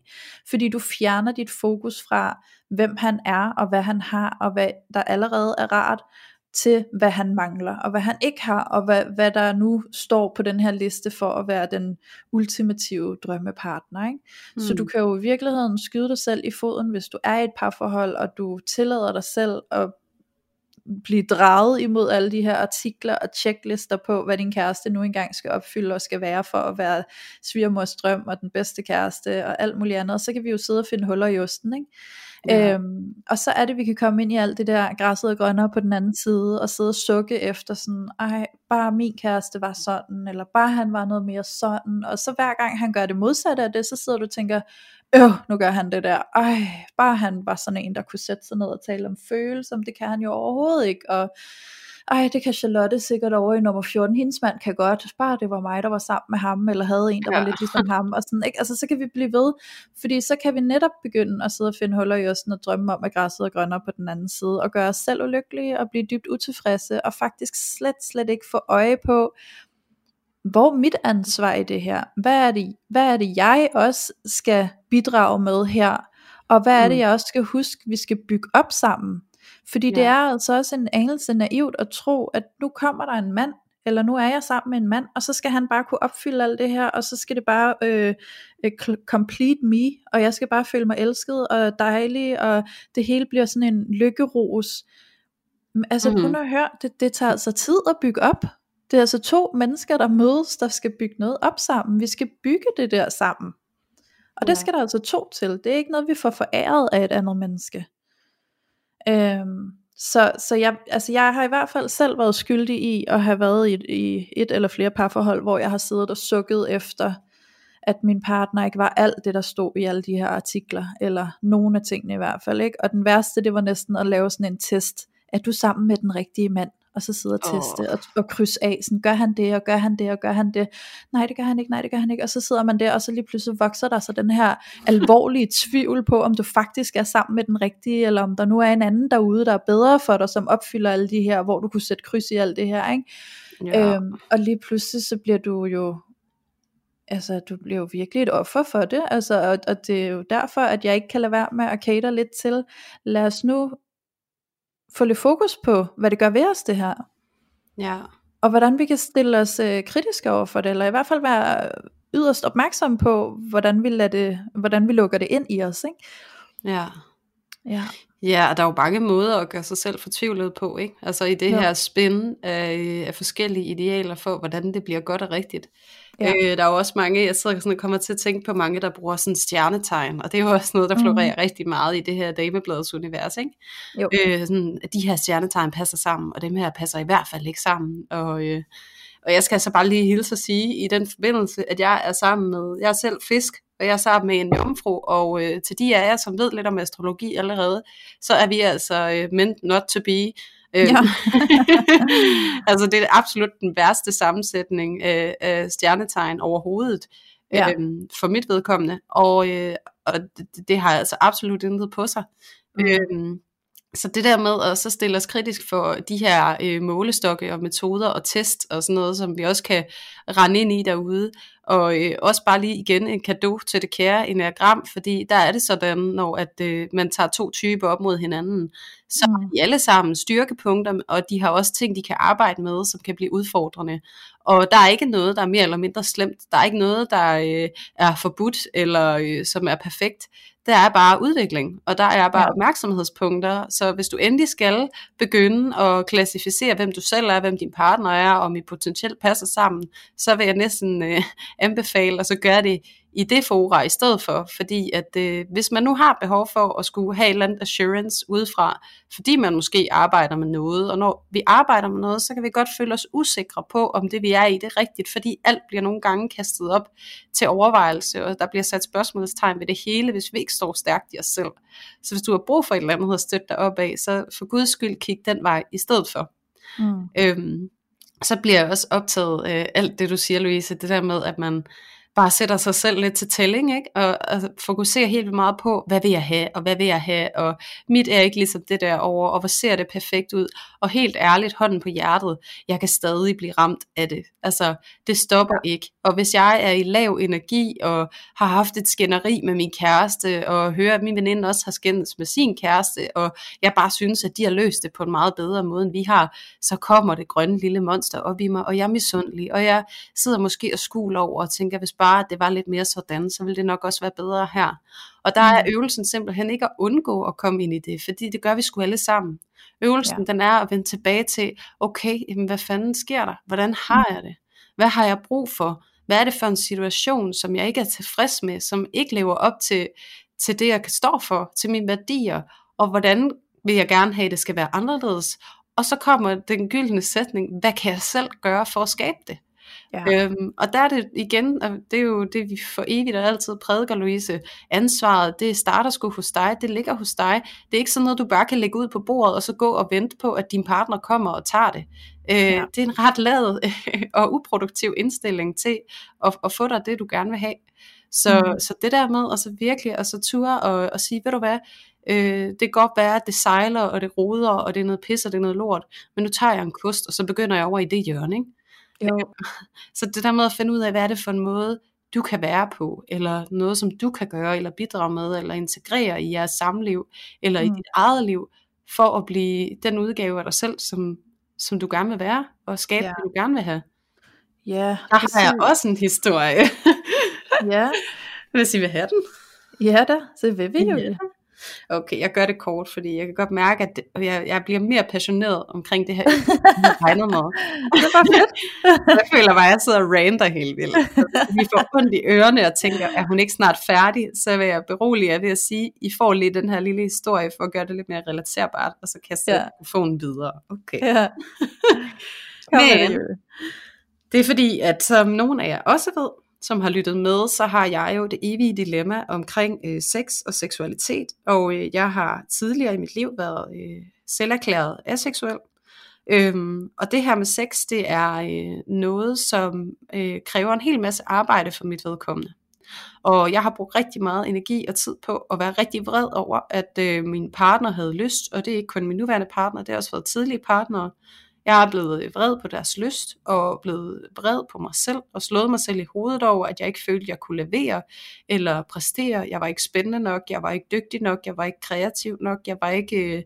fordi du fjerner dit fokus fra, hvem han er, og hvad han har, og hvad der allerede er rart, til hvad han mangler, og hvad han ikke har, og hvad, hvad der nu står på den her liste for at være den ultimative drømmepartner. Ikke? Mm. Så du kan jo i virkeligheden skyde dig selv i foden, hvis du er i et parforhold, og du tillader dig selv at blive draget imod alle de her artikler og checklister på, hvad din kæreste nu engang skal opfylde og skal være for at være svigermors drøm og den bedste kæreste og alt muligt andet. Og så kan vi jo sidde og finde huller i osten, ikke? Ja. Øhm, og så er det, vi kan komme ind i alt det der græsset og grønnere på den anden side, og sidde og sukke efter sådan, ej, bare min kæreste var sådan, eller bare han var noget mere sådan, og så hver gang han gør det modsatte af det, så sidder du og tænker, øh, nu gør han det der, ej, bare han var sådan en, der kunne sætte sig ned og tale om følelser, det kan han jo overhovedet ikke, og ej, det kan Charlotte sikkert over i nummer 14, hendes mand kan godt, bare det var mig, der var sammen med ham, eller havde en, der ja. var lidt ligesom ham, og sådan, ikke? altså så kan vi blive ved, fordi så kan vi netop begynde at sidde og finde huller i os, og drømme om, at græsset er grønnere på den anden side, og gøre os selv ulykkelige, og blive dybt utilfredse, og faktisk slet, slet ikke få øje på, hvor mit ansvar i det her? Hvad er det, hvad er det jeg også skal bidrage med her? Og hvad er det, mm. jeg også skal huske, vi skal bygge op sammen? Fordi ja. det er altså også en anelse naivt at tro, at nu kommer der en mand, eller nu er jeg sammen med en mand, og så skal han bare kunne opfylde alt det her, og så skal det bare øh, øh complete me, og jeg skal bare føle mig elsket og dejlig, og det hele bliver sådan en lykkeros. Altså mm-hmm. kun at høre, det, det tager altså tid at bygge op. Det er altså to mennesker, der mødes, der skal bygge noget op sammen. Vi skal bygge det der sammen. Og ja. det skal der altså to til. Det er ikke noget, vi får foræret af et andet menneske. Øhm, så så jeg, altså jeg har i hvert fald selv været skyldig i at have været i et, i et eller flere parforhold, hvor jeg har siddet og sukket efter, at min partner ikke var alt det, der stod i alle de her artikler, eller nogle af tingene i hvert fald. Ikke? Og den værste, det var næsten at lave sådan en test. Er du sammen med den rigtige mand? Og så sidde og teste oh. og, og krydse af, sådan, gør han det, og gør han det, og gør han det, nej det gør han ikke, nej det gør han ikke, og så sidder man der, og så lige pludselig vokser der så den her alvorlige tvivl på, om du faktisk er sammen med den rigtige, eller om der nu er en anden derude, der er bedre for dig, som opfylder alle de her, hvor du kunne sætte kryds i alt det her, ikke? Ja. Øhm, og lige pludselig så bliver du jo altså du bliver jo virkelig et offer for det, altså, og, og det er jo derfor, at jeg ikke kan lade være med at cater lidt til, lad os nu få lidt fokus på, hvad det gør ved os det her. Ja. Og hvordan vi kan stille os øh, kritiske over for det, eller i hvert fald være yderst opmærksom på, hvordan vi, lader det, hvordan vi lukker det ind i os. Ikke? Ja. Ja. Ja, og der er jo mange måder at gøre sig selv fortvivlet på, ikke? Altså i det ja. her spænd af, af forskellige idealer for, hvordan det bliver godt og rigtigt. Ja. Øh, der er jo også mange, jeg sidder sådan og kommer til at tænke på mange, der bruger sådan stjernetegn, og det er jo også noget, der florerer mm. rigtig meget i det her damebladets univers, ikke? Jo. Øh, sådan, at de her stjernetegn passer sammen, og dem her passer i hvert fald ikke sammen, og... Øh, og jeg skal så bare lige hilse at sige i den forbindelse, at jeg er sammen med, jeg er selv fisk, og jeg er sammen med en jomfru, og øh, til de af jer, som ved lidt om astrologi allerede, så er vi altså øh, meant not to be. Øh, ja. altså det er absolut den værste sammensætning af, af stjernetegn overhovedet, ja. øh, for mit vedkommende, og, øh, og det, det har altså absolut intet på sig. Mm. Øhm, så det der med at så stille os kritisk for de her øh, målestokke og metoder og test og sådan noget, som vi også kan rende ind i derude, og øh, også bare lige igen en kado til det kære enneagram, fordi der er det sådan, når at øh, man tager to typer op mod hinanden, så mm. har de alle sammen styrkepunkter, og de har også ting, de kan arbejde med, som kan blive udfordrende. Og der er ikke noget, der er mere eller mindre slemt. Der er ikke noget, der øh, er forbudt, eller øh, som er perfekt der er bare udvikling, og der er bare ja. opmærksomhedspunkter, så hvis du endelig skal begynde at klassificere, hvem du selv er, hvem din partner er, og om I potentielt passer sammen, så vil jeg næsten øh, anbefale at så gøre det i det fora i stedet for, fordi at øh, hvis man nu har behov for at skulle have et eller andet assurance udefra, fordi man måske arbejder med noget, og når vi arbejder med noget, så kan vi godt føle os usikre på, om det vi er i, det er rigtigt, fordi alt bliver nogle gange kastet op til overvejelse, og der bliver sat spørgsmålstegn ved det hele, hvis vi ikke står stærkt i os selv. Så hvis du har brug for et eller andet at støtte dig op af, så for guds skyld kig den vej i stedet for. Mm. Øhm, så bliver jeg også optaget af alt det, du siger, Louise, det der med, at man bare sætter sig selv lidt til tælling, ikke? Og, og fokuserer helt meget på, hvad vil jeg have, og hvad vil jeg have, og mit er ikke ligesom det der over, og hvor ser det perfekt ud, og helt ærligt, hånden på hjertet, jeg kan stadig blive ramt af det, altså det stopper ikke, og hvis jeg er i lav energi, og har haft et skænderi med min kæreste, og hører, at min veninde også har skændes med sin kæreste, og jeg bare synes, at de har løst det på en meget bedre måde, end vi har, så kommer det grønne lille monster op i mig, og jeg er misundelig, og jeg sidder måske og skuler over og tænker, hvis bare det var lidt mere sådan, så ville det nok også være bedre her. Og der er mm. øvelsen simpelthen ikke at undgå at komme ind i det, fordi det gør vi sgu alle sammen. Øvelsen, ja. den er at vende tilbage til, okay, jamen, hvad fanden sker der? Hvordan har mm. jeg det? Hvad har jeg brug for? Hvad er det for en situation, som jeg ikke er tilfreds med, som ikke lever op til, til det, jeg står for, til mine værdier, og hvordan vil jeg gerne have, at det skal være anderledes? Og så kommer den gyldne sætning, hvad kan jeg selv gøre for at skabe det? Ja. Øhm, og der er det igen, og det er jo det, vi for evigt og altid prædiker, Louise, ansvaret, det starter sgu hos dig, det ligger hos dig. Det er ikke sådan noget, du bare kan lægge ud på bordet, og så gå og vente på, at din partner kommer og tager det. Øh, ja. Det er en ret ladet og uproduktiv indstilling til at, at få dig det, du gerne vil have. Så, mm. så det der med, altså virkelig, altså ture og, og sige, ved du hvad, øh, det kan godt være, at det sejler, og det roder, og det er noget pis, og det er noget lort, men nu tager jeg en kost, og så begynder jeg over i det hjørne, ikke? Jo. Så det der med at finde ud af, hvad er det for en måde, du kan være på, eller noget, som du kan gøre, eller bidrage med, eller integrere i jeres samliv, eller mm. i dit eget liv, for at blive den udgave af dig selv, som, som du gerne vil være, og skabe ja. det, du gerne vil have. Ja, Der har jeg også en historie. ja. Hvis I vil have den. Ja da, så vil vi jo ja. Okay, jeg gør det kort, fordi jeg kan godt mærke, at jeg, jeg bliver mere passioneret omkring det her, jeg regner med. det var fedt. jeg føler bare, at jeg sidder og ranter helt vildt. Vi får ondt i ørerne og tænker, er hun ikke snart færdig? Så vil jeg berolige jer ved at sige, I får lige den her lille historie, for at gøre det lidt mere relaterbart, og så kan jeg sætte ja. telefonen videre. Okay. Ja. Men, det er fordi, at som nogen af jer også ved, som har lyttet med, så har jeg jo det evige dilemma omkring øh, sex og seksualitet, og øh, jeg har tidligere i mit liv været øh, selverklæret aseksuel. Øhm, og det her med sex, det er øh, noget, som øh, kræver en hel masse arbejde for mit vedkommende. Og jeg har brugt rigtig meget energi og tid på at være rigtig vred over, at øh, min partner havde lyst, og det er ikke kun min nuværende partner, det har også været tidlige partnere, jeg er blevet vred på deres lyst, og blevet vred på mig selv, og slået mig selv i hovedet over, at jeg ikke følte, jeg kunne levere, eller præstere. Jeg var ikke spændende nok, jeg var ikke dygtig nok, jeg var ikke kreativ nok, jeg var ikke, øh,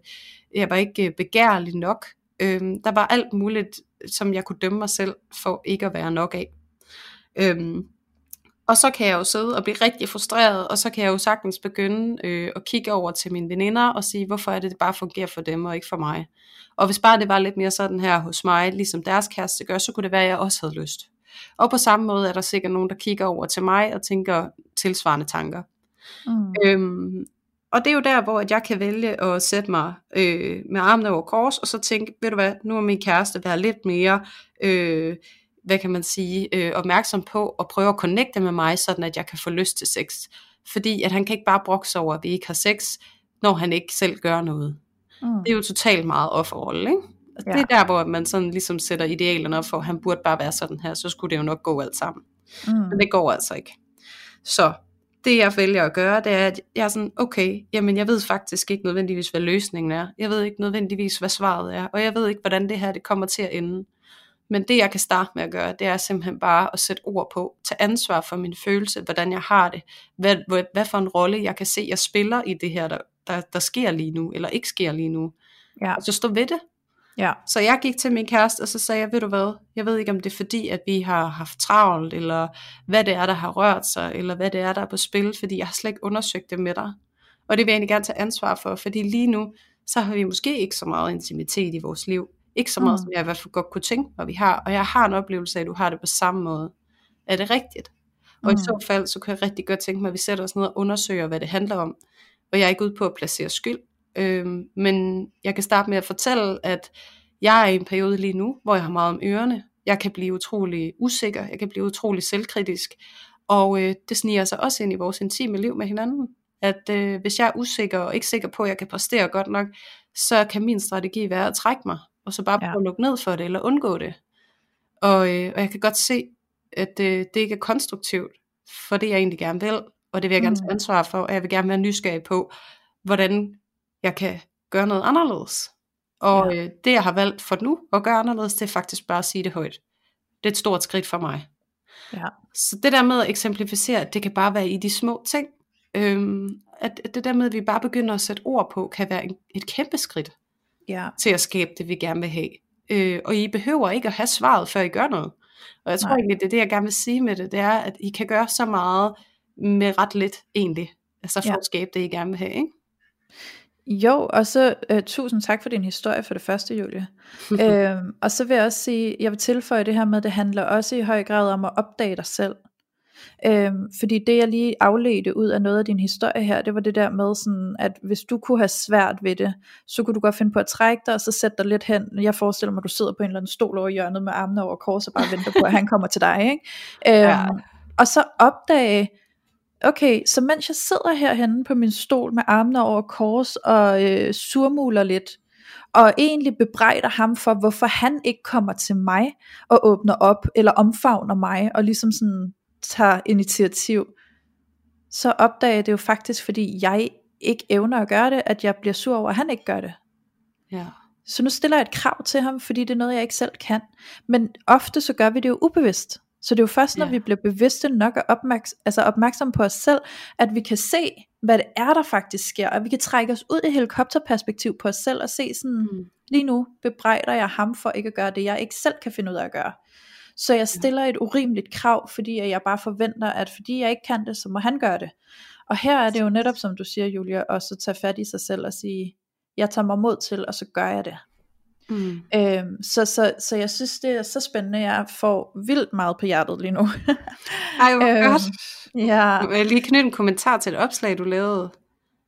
jeg var ikke øh, begærlig nok. Øhm, der var alt muligt, som jeg kunne dømme mig selv for ikke at være nok af. Øhm, og så kan jeg jo sidde og blive rigtig frustreret, og så kan jeg jo sagtens begynde øh, at kigge over til mine veninder og sige, hvorfor er det, det bare fungerer for dem og ikke for mig. Og hvis bare det var lidt mere sådan her hos mig, ligesom deres kæreste gør, så kunne det være, at jeg også havde lyst. Og på samme måde er der sikkert nogen, der kigger over til mig og tænker tilsvarende tanker. Mm. Øhm, og det er jo der, hvor jeg kan vælge at sætte mig øh, med armene over kors, og så tænke, ved du hvad, nu er min kæreste være lidt mere, øh, hvad kan man sige, øh, opmærksom på at prøve at connecte med mig, sådan at jeg kan få lyst til sex. Fordi at han kan ikke bare brokse over, at vi ikke har sex, når han ikke selv gør noget. Mm. Det er jo totalt meget offerrolle, ikke? Og ja. Det er der, hvor man sådan ligesom sætter idealerne op for, at han burde bare være sådan her, så skulle det jo nok gå alt sammen. Mm. Men det går altså ikke. Så det jeg vælger at gøre, det er, at jeg er sådan, okay, jamen jeg ved faktisk ikke nødvendigvis, hvad løsningen er. Jeg ved ikke nødvendigvis, hvad svaret er, og jeg ved ikke, hvordan det her det kommer til at ende. Men det jeg kan starte med at gøre, det er simpelthen bare at sætte ord på, tage ansvar for min følelse, hvordan jeg har det, hvad, hvad, hvad for en rolle jeg kan se, jeg spiller i det her, der, der, der sker lige nu, eller ikke sker lige nu. Ja. Og så stå ved det. Ja. Så jeg gik til min kæreste, og så sagde jeg, ved du hvad, jeg ved ikke om det er fordi, at vi har haft travlt, eller hvad det er, der har rørt sig, eller hvad det er, der er på spil, fordi jeg har slet ikke undersøgt det med dig. Og det vil jeg egentlig gerne tage ansvar for, fordi lige nu, så har vi måske ikke så meget intimitet i vores liv. Ikke så meget, mm. som jeg i hvert fald godt kunne tænke mig, vi har. Og jeg har en oplevelse af, at du har det på samme måde. Er det rigtigt? Og mm. i så fald, så kan jeg rigtig godt tænke mig, at vi sætter os ned og undersøger, hvad det handler om. Og jeg er ikke ude på at placere skyld. Øhm, men jeg kan starte med at fortælle, at jeg er i en periode lige nu, hvor jeg har meget om ørerne. Jeg kan blive utrolig usikker, jeg kan blive utrolig selvkritisk. Og øh, det sniger sig også ind i vores intime liv med hinanden. At øh, hvis jeg er usikker og ikke sikker på, at jeg kan præstere godt nok, så kan min strategi være at trække mig, og så bare prøve ja. at lukke ned for det, eller undgå det. Og, øh, og jeg kan godt se, at øh, det ikke er konstruktivt, for det jeg egentlig gerne vil, og det vil jeg gerne tage mm. ansvar for, og jeg vil gerne være nysgerrig på, hvordan jeg kan gøre noget anderledes. Og ja. øh, det jeg har valgt for nu at gøre anderledes, det er faktisk bare at sige det højt. Det er et stort skridt for mig. Ja. Så det der med at eksemplificere, det kan bare være i de små ting, øhm, at, at det der med, at vi bare begynder at sætte ord på, kan være en, et kæmpe skridt ja. til at skabe det, vi gerne vil have. Øh, og I behøver ikke at have svaret, før I gør noget. Og jeg tror Nej. egentlig, det er det, jeg gerne vil sige med det, det er, at I kan gøre så meget med ret lidt egentlig. Altså for Ja. at skabe det, I gerne vil have, ikke? Jo, og så uh, tusind tak for din historie for det første, Julie. øhm, og så vil jeg også sige, jeg vil tilføje det her med, at det handler også i høj grad om at opdage dig selv. Øhm, fordi det jeg lige afledte ud af noget af din historie her, det var det der med sådan, at hvis du kunne have svært ved det, så kunne du godt finde på at trække dig, og så sætte dig lidt hen. Jeg forestiller mig, at du sidder på en eller anden stol over hjørnet med armene over kors, og bare venter på, at han kommer til dig. Ikke? Øhm, Ja. Og så opdage, okay, så mens jeg sidder herhenne på min stol med armene over kors og øh, surmuler lidt, og egentlig bebrejder ham for, hvorfor han ikke kommer til mig og åbner op, eller omfavner mig, og ligesom sådan tager initiativ, så opdager jeg det jo faktisk, fordi jeg ikke evner at gøre det, at jeg bliver sur over, at han ikke gør det. Ja. Så nu stiller jeg et krav til ham, fordi det er noget, jeg ikke selv kan. Men ofte så gør vi det jo ubevidst. Så det er jo først, når Ja. vi bliver bevidste nok og opmærks- altså opmærksom på os selv, at vi kan se, hvad det er, der faktisk sker, og vi kan trække os ud i helikopterperspektiv på os selv og se sådan, Mm. lige nu bebrejder jeg ham for ikke at gøre det, jeg ikke selv kan finde ud af at gøre. Så jeg stiller et urimeligt krav, fordi jeg bare forventer, at fordi jeg ikke kan det, så må han gøre det. Og her er det jo netop, som du siger, Julia, også at tage fat i sig selv og sige, jeg tager mig mod til, og så gør jeg det. Mm. Øhm, så, så, så jeg synes, det er så spændende. Jeg får vildt meget på hjertet lige nu. Ej, hvor Øhm, godt. ja, jeg lige knytte en kommentar til et opslag, du lavede?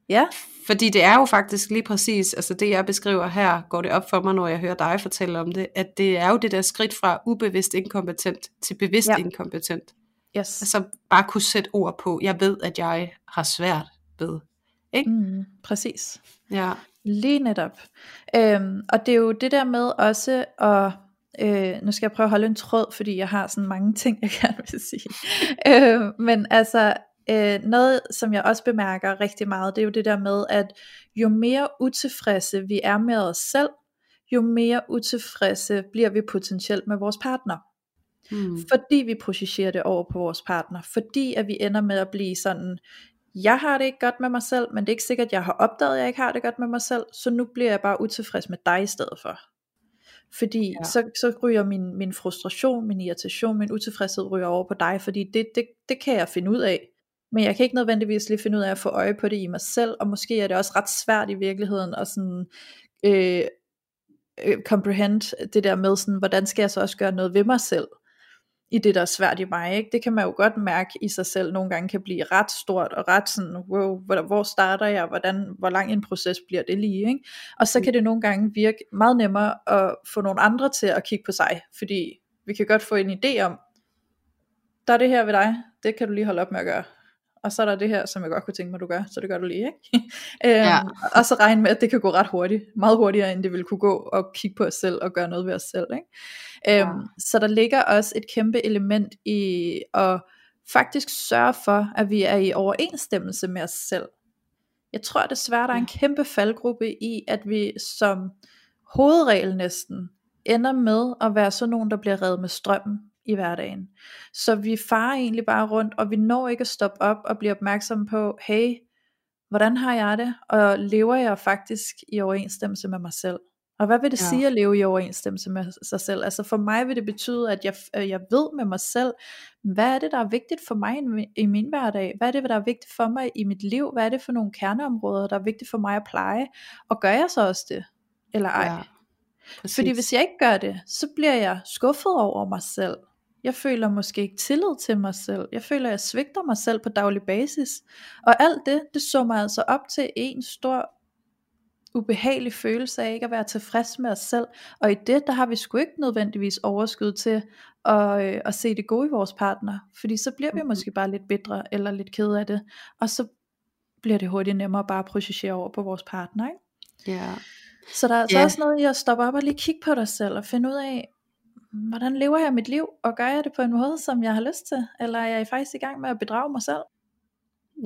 ja, Fordi det er jo faktisk lige præcis, altså det jeg beskriver her, går det op for mig, når jeg hører dig fortælle om det, at det er jo det der skridt fra ubevidst inkompetent til bevidst Ja. inkompetent. yes. Altså bare kunne sætte ord på, jeg ved, at jeg har svært ved. Ikke? Mm, præcis. Ja. Lige netop. Øhm, og det er jo det der med også at, øh, nu skal jeg prøve at holde en tråd, fordi jeg har sådan mange ting, jeg gerne vil sige. øh, men altså, øh, noget som jeg også bemærker rigtig meget, det er jo det der med, at jo mere utilfredse vi er med os selv, jo mere utilfredse bliver vi potentielt med vores partner. Mm. Fordi vi projicerer det over på vores partner. Fordi at vi ender med at blive sådan, jeg har det ikke godt med mig selv, men det er ikke sikkert, at jeg har opdaget, at jeg ikke har det godt med mig selv, så nu bliver jeg bare utilfreds med dig i stedet for. Fordi ja. Så, så ryger min, min frustration, min irritation, min utilfredshed ryger over på dig, fordi det, det, det kan jeg finde ud af. Men jeg kan ikke nødvendigvis lige finde ud af at få øje på det i mig selv, og måske er det også ret svært i virkeligheden at sådan, øh, øh, comprehend det der med sådan, hvordan skal jeg så også gøre noget ved mig selv, i det der er svært i mig, ikke? det kan man jo godt mærke i sig selv, nogle gange kan blive ret stort, og ret sådan, wow, hvor, hvor starter jeg, hvordan, hvor lang en proces bliver det lige, ikke? og så kan det nogle gange virke meget nemmere at få nogle andre til at kigge på sig, fordi vi kan godt få en idé om, der er det her ved dig, det kan du lige holde op med at gøre, og så er der det her, som jeg godt kunne tænke mig, du gør, så det gør du lige, ikke? øhm, Ja. Og så regne med, at det kan gå ret hurtigt, meget hurtigere, end det ville kunne gå, og kigge på os selv, og gøre noget ved os selv, ikke? Øhm, Ja. Så der ligger også et kæmpe element i at faktisk sørge for, at vi er i overensstemmelse med os selv. Jeg tror desværre, der er en kæmpe faldgruppe i, at vi som hovedregel næsten ender med at være sådan nogen, der bliver reddet med strømmen i hverdagen. Så vi farer egentlig bare rundt, og vi når ikke at stoppe op og blive opmærksom på, hey, hvordan har jeg det, og lever jeg faktisk i overensstemmelse med mig selv? Og hvad vil det ja. sige at leve i overensstemmelse med sig selv? Altså for mig vil det betyde, at jeg, jeg ved med mig selv, hvad er det, der er vigtigt for mig i min hverdag? Hvad er det, der er vigtigt for mig i mit liv? Hvad er det for nogle kerneområder, der er vigtigt for mig at pleje? Og gør jeg så også det? Eller ej? Ja, Fordi hvis jeg ikke gør det, så bliver jeg skuffet over mig selv. Jeg føler måske ikke tillid til mig selv. Jeg føler, at jeg svigter mig selv på daglig basis. Og alt det, det mig altså op til en stor ubehagelig følelse af ikke at være tilfreds med os selv. Og i det, der har vi sgu ikke nødvendigvis overskud til at, øh, at se det gode i vores partner. Fordi så bliver vi mm-hmm. måske bare lidt bedre eller lidt ked af det. Og så bliver det hurtigt nemmere bare at projicere over på vores partner. Ikke? Ja. Så der er altså yeah. også noget i at stoppe op og lige kigge på dig selv og finde ud af, hvordan lever jeg mit liv, og gør jeg det på en måde, som jeg har lyst til, eller er jeg faktisk i gang med at bedrage mig selv?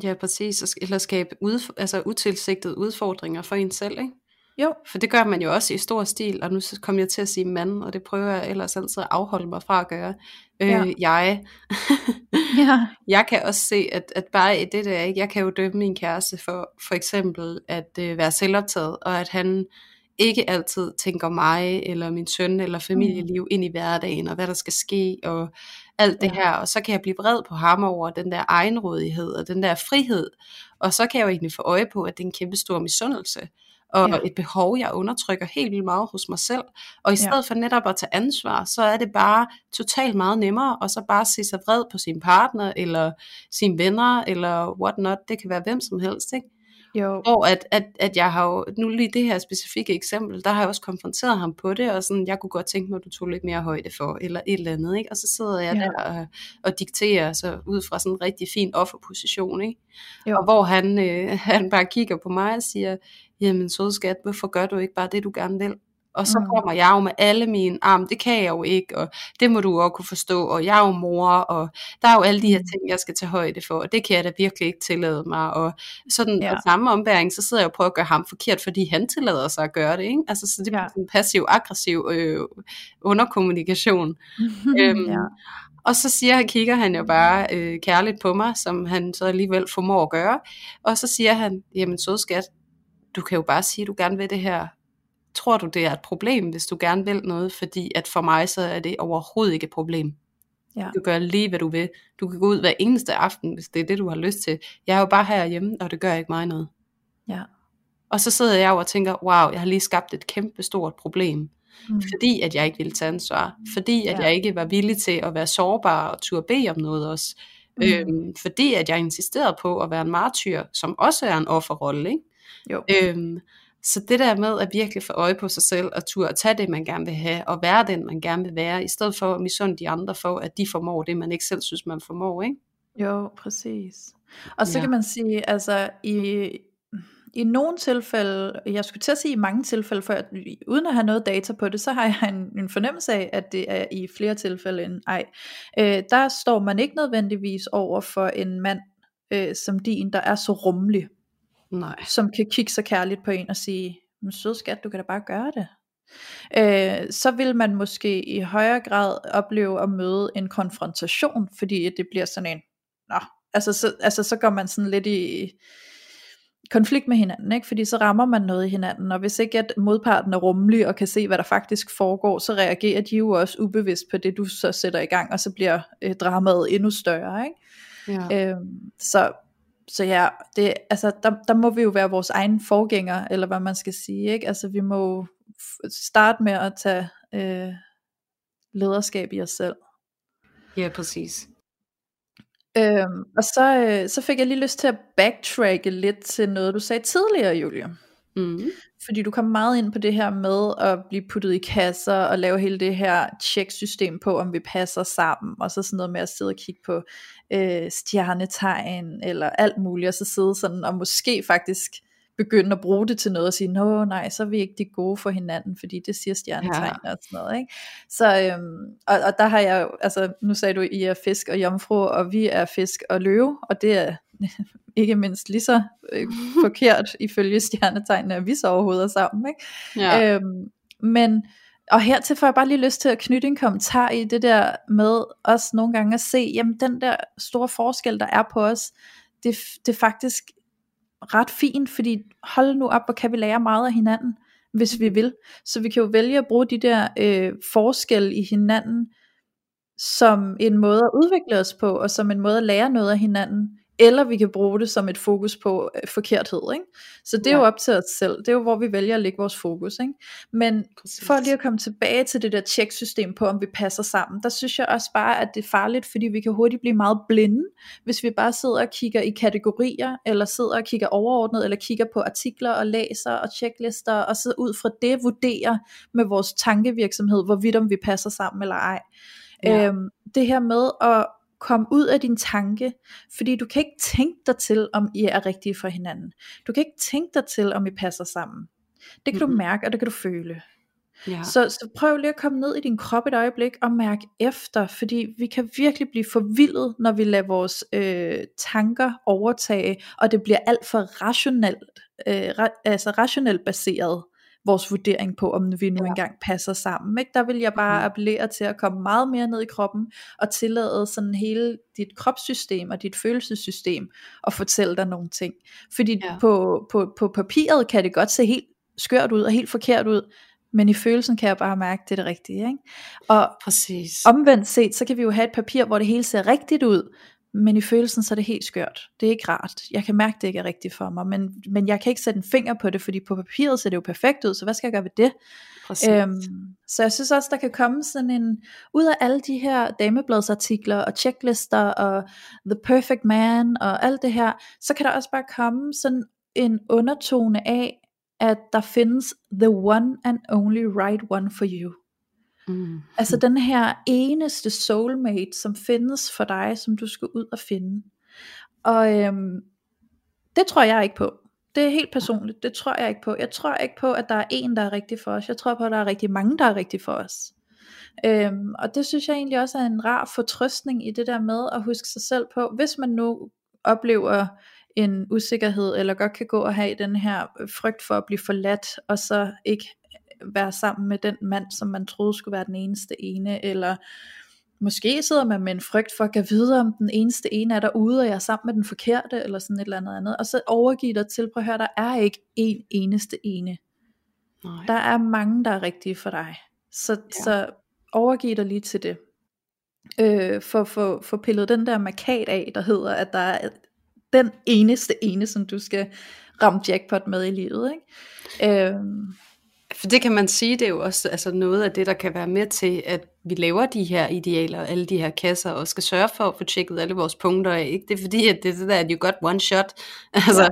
Ja, præcis. Eller skabe ud, altså utilsigtede udfordringer for en selv, ikke? Jo. For det gør man jo også i stor stil, og nu kommer jeg til at sige mand, og det prøver jeg ellers altid at afholde mig fra at gøre. Øh, ja. Jeg, ja. jeg kan også se, at, at bare i det der, ikke? jeg kan jo dømme min kæreste for for eksempel at øh, være selvoptaget, og at han ikke altid tænker mig, eller min søn, eller familieliv mm. ind i hverdagen, og hvad der skal ske, og alt det ja. her, og så kan jeg blive vred på ham over den der egenrådighed, og den der frihed, og så kan jeg jo egentlig få øje på, at det er en kæmpe stor misundelse, og ja. et behov, jeg undertrykker helt vildt meget hos mig selv, og i stedet ja. for netop at tage ansvar, så er det bare totalt meget nemmere, og så bare se sig vred på sin partner, eller sine venner, eller what not, det kan være hvem som helst, ikke? Jo. Hvor at, at, at jeg har jo, nu lige det her specifikke eksempel, der har jeg også konfronteret ham på det, og sådan, jeg kunne godt tænke mig, at du tog lidt mere højde for, eller et eller andet, ikke? Og så sidder jeg ja. der og, og dikterer, så ud fra sådan en rigtig fin offerposition, ikke? Jo. Og hvor han, øh, han bare kigger på mig og siger, jamen sødskat, hvorfor gør du ikke bare det, du gerne vil? Og så mm. kommer jeg jo med alle mine arm, det kan jeg jo ikke, og det må du også kunne forstå, og jeg er jo mor, og der er jo alle de her mm. ting, jeg skal tage højde for, og det kan jeg da virkelig ikke tillade mig. Og sådan ja. på samme ombæring, så sidder jeg og prøver at gøre ham forkert, fordi han tillader sig at gøre det. Ikke? Altså, så det er ja. en passiv-aggressiv øh, underkommunikation. øhm, ja. Og så siger kigger han jo bare øh, kærligt på mig, som han så alligevel formår at gøre. Og så siger han, jamen sødskat, du kan jo bare sige, at du gerne vil det her tror du det er et problem, hvis du gerne vil noget, fordi at for mig så er det overhovedet ikke et problem. Ja. Du gør lige hvad du vil. Du kan gå ud hver eneste aften, hvis det er det du har lyst til. Jeg er jo bare herhjemme, og det gør ikke mig noget. Ja. Og så sidder jeg jo og tænker, wow, jeg har lige skabt et kæmpe stort problem. Mm. Fordi at jeg ikke ville tage ansvar. Fordi at ja. jeg ikke var villig til at være sårbar og turde bede om noget også. Mm. Øhm, fordi at jeg insisterede på at være en martyr, som også er en offerrolle. Ikke? Jo. Øhm, så det der med at virkelig få øje på sig selv, og turde tage det, man gerne vil have, og være den, man gerne vil være, i stedet for at misunde de andre for, at de formår det, man ikke selv synes, man formår, ikke? Jo, præcis. Og så ja. kan man sige, altså i, i nogle tilfælde, jeg skulle til at sige i mange tilfælde, for at, uden at have noget data på det, så har jeg en, en fornemmelse af, at det er i flere tilfælde end ej. Øh, der står man ikke nødvendigvis over for en mand øh, som din, der er så rummelig. Nej. som kan kigge så kærligt på en og sige, men sød skat, du kan da bare gøre det. Øh, så vil man måske i højere grad opleve at møde en konfrontation, fordi det bliver sådan en, nå, altså så, altså så går man sådan lidt i konflikt med hinanden, ikke? fordi så rammer man noget i hinanden, og hvis ikke at modparten er rummelig og kan se, hvad der faktisk foregår, så reagerer de jo også ubevidst på det, du så sætter i gang, og så bliver øh, dramaet endnu større. Ikke? Ja. Øh, så så ja, det, altså, der, der må vi jo være vores egen forgænger, eller hvad man skal sige, ikke? Altså vi må starte med at tage øh, lederskab i os selv. Ja, præcis. Øhm, og så, øh, så fik jeg lige lyst til at backtracke lidt til noget, du sagde tidligere, Julie. Mm. Fordi du kom meget ind på det her med at blive puttet i kasser og lave hele det her check-system på, om vi passer sammen, og så sådan noget med at sidde og kigge på øh, stjernetegn eller alt muligt, og så sidde sådan og måske faktisk begynde at bruge det til noget og sige, nå nej, så er vi ikke de gode for hinanden, fordi det siger stjernetegn ja. og sådan noget. Ikke? Så, øhm, og, og der har jeg jo, altså nu sagde du, I er fisk og jomfru, og vi er fisk og løve, og det er ikke mindst lige så øh, forkert ifølge stjernetegnene, at vi så overhovedet er sammen. Ikke? Ja. Øhm, men og hertil får jeg bare lige lyst til at knytte en kommentar i det der med os nogle gange at se, jamen den der store forskel, der er på os, det, det er faktisk ret fint, fordi hold nu op, hvor kan vi lære meget af hinanden, hvis vi vil. Så vi kan jo vælge at bruge de der øh, forskelle i hinanden, som en måde at udvikle os på, og som en måde at lære noget af hinanden, eller vi kan bruge det som et fokus på øh, forkerthed. Ikke? Så det er ja. jo op til os selv. Det er jo hvor vi vælger at lægge vores fokus. Ikke? Men Præcis. for lige at komme tilbage til det der tjeksystem på, om vi passer sammen, der synes jeg også bare, at det er farligt, fordi vi kan hurtigt blive meget blinde, hvis vi bare sidder og kigger i kategorier, eller sidder og kigger overordnet, eller kigger på artikler og læser og checklister, og så ud fra det vurderer med vores tankevirksomhed, hvorvidt om vi passer sammen eller ej. Ja. Øhm, det her med at Kom ud af din tanke, fordi du kan ikke tænke dig til, om I er rigtige for hinanden. Du kan ikke tænke dig til, om I passer sammen. Det kan mm-hmm. du mærke, og det kan du føle. Ja. Så, så prøv lige at komme ned i din krop et øjeblik og mærke efter, fordi vi kan virkelig blive forvildet, når vi lader vores øh, tanker overtage, og det bliver alt for rationelt, øh, ra- altså rationelt baseret vores vurdering på, om vi nu ja. engang passer sammen. Ikke? Der vil jeg bare mhm. appellere til at komme meget mere ned i kroppen, og tillade sådan hele dit kropssystem og dit følelsessystem at fortælle dig nogle ting. Fordi ja. på, på, på papiret kan det godt se helt skørt ud og helt forkert ud, men i følelsen kan jeg bare mærke, at det er det rigtige. Ikke? Og Præcis. omvendt set, så kan vi jo have et papir, hvor det hele ser rigtigt ud, men i følelsen så er det helt skørt. Det er ikke rart. Jeg kan mærke, at det ikke er rigtigt for mig, men, men jeg kan ikke sætte en finger på det, fordi på papiret ser det jo perfekt ud, så hvad skal jeg gøre ved det? Øhm, så jeg synes også, der kan komme sådan en, ud af alle de her damebladsartikler og checklister og The Perfect Man og alt det her, så kan der også bare komme sådan en undertone af, at der findes the one and only right one for you. Mm. Altså den her eneste soulmate, som findes for dig, som du skal ud og finde. Og øhm, det tror jeg ikke på. Det er helt personligt. Det tror jeg ikke på. Jeg tror ikke på, at der er en, der er rigtig for os. Jeg tror på, at der er rigtig mange, der er rigtig for os. Øhm, og det synes jeg egentlig også er en rar fortrøstning i det der med at huske sig selv på, hvis man nu oplever en usikkerhed, eller godt kan gå og have den her frygt for at blive forladt, og så ikke være sammen med den mand, som man troede skulle være den eneste ene, eller måske sidder man med en frygt for at gå videre, om den eneste ene er derude, og jeg er sammen med den forkerte, eller sådan et eller andet andet, og så overgive dig til, prøv at høre, der er ikke en eneste ene. Nej. Der er mange, der er rigtige for dig. Så, ja. så overgiv dig lige til det. Øh, for, for, for pillet den der markat af, der hedder, at der er den eneste ene, som du skal ramme jackpot med i livet. Ikke? Øh, for det kan man sige, det er jo også altså noget af det, der kan være med til, at vi laver de her idealer, alle de her kasser, og skal sørge for at få tjekket alle vores punkter af. Ikke? Det er fordi, at det, det der, at you got one shot. Altså, ja.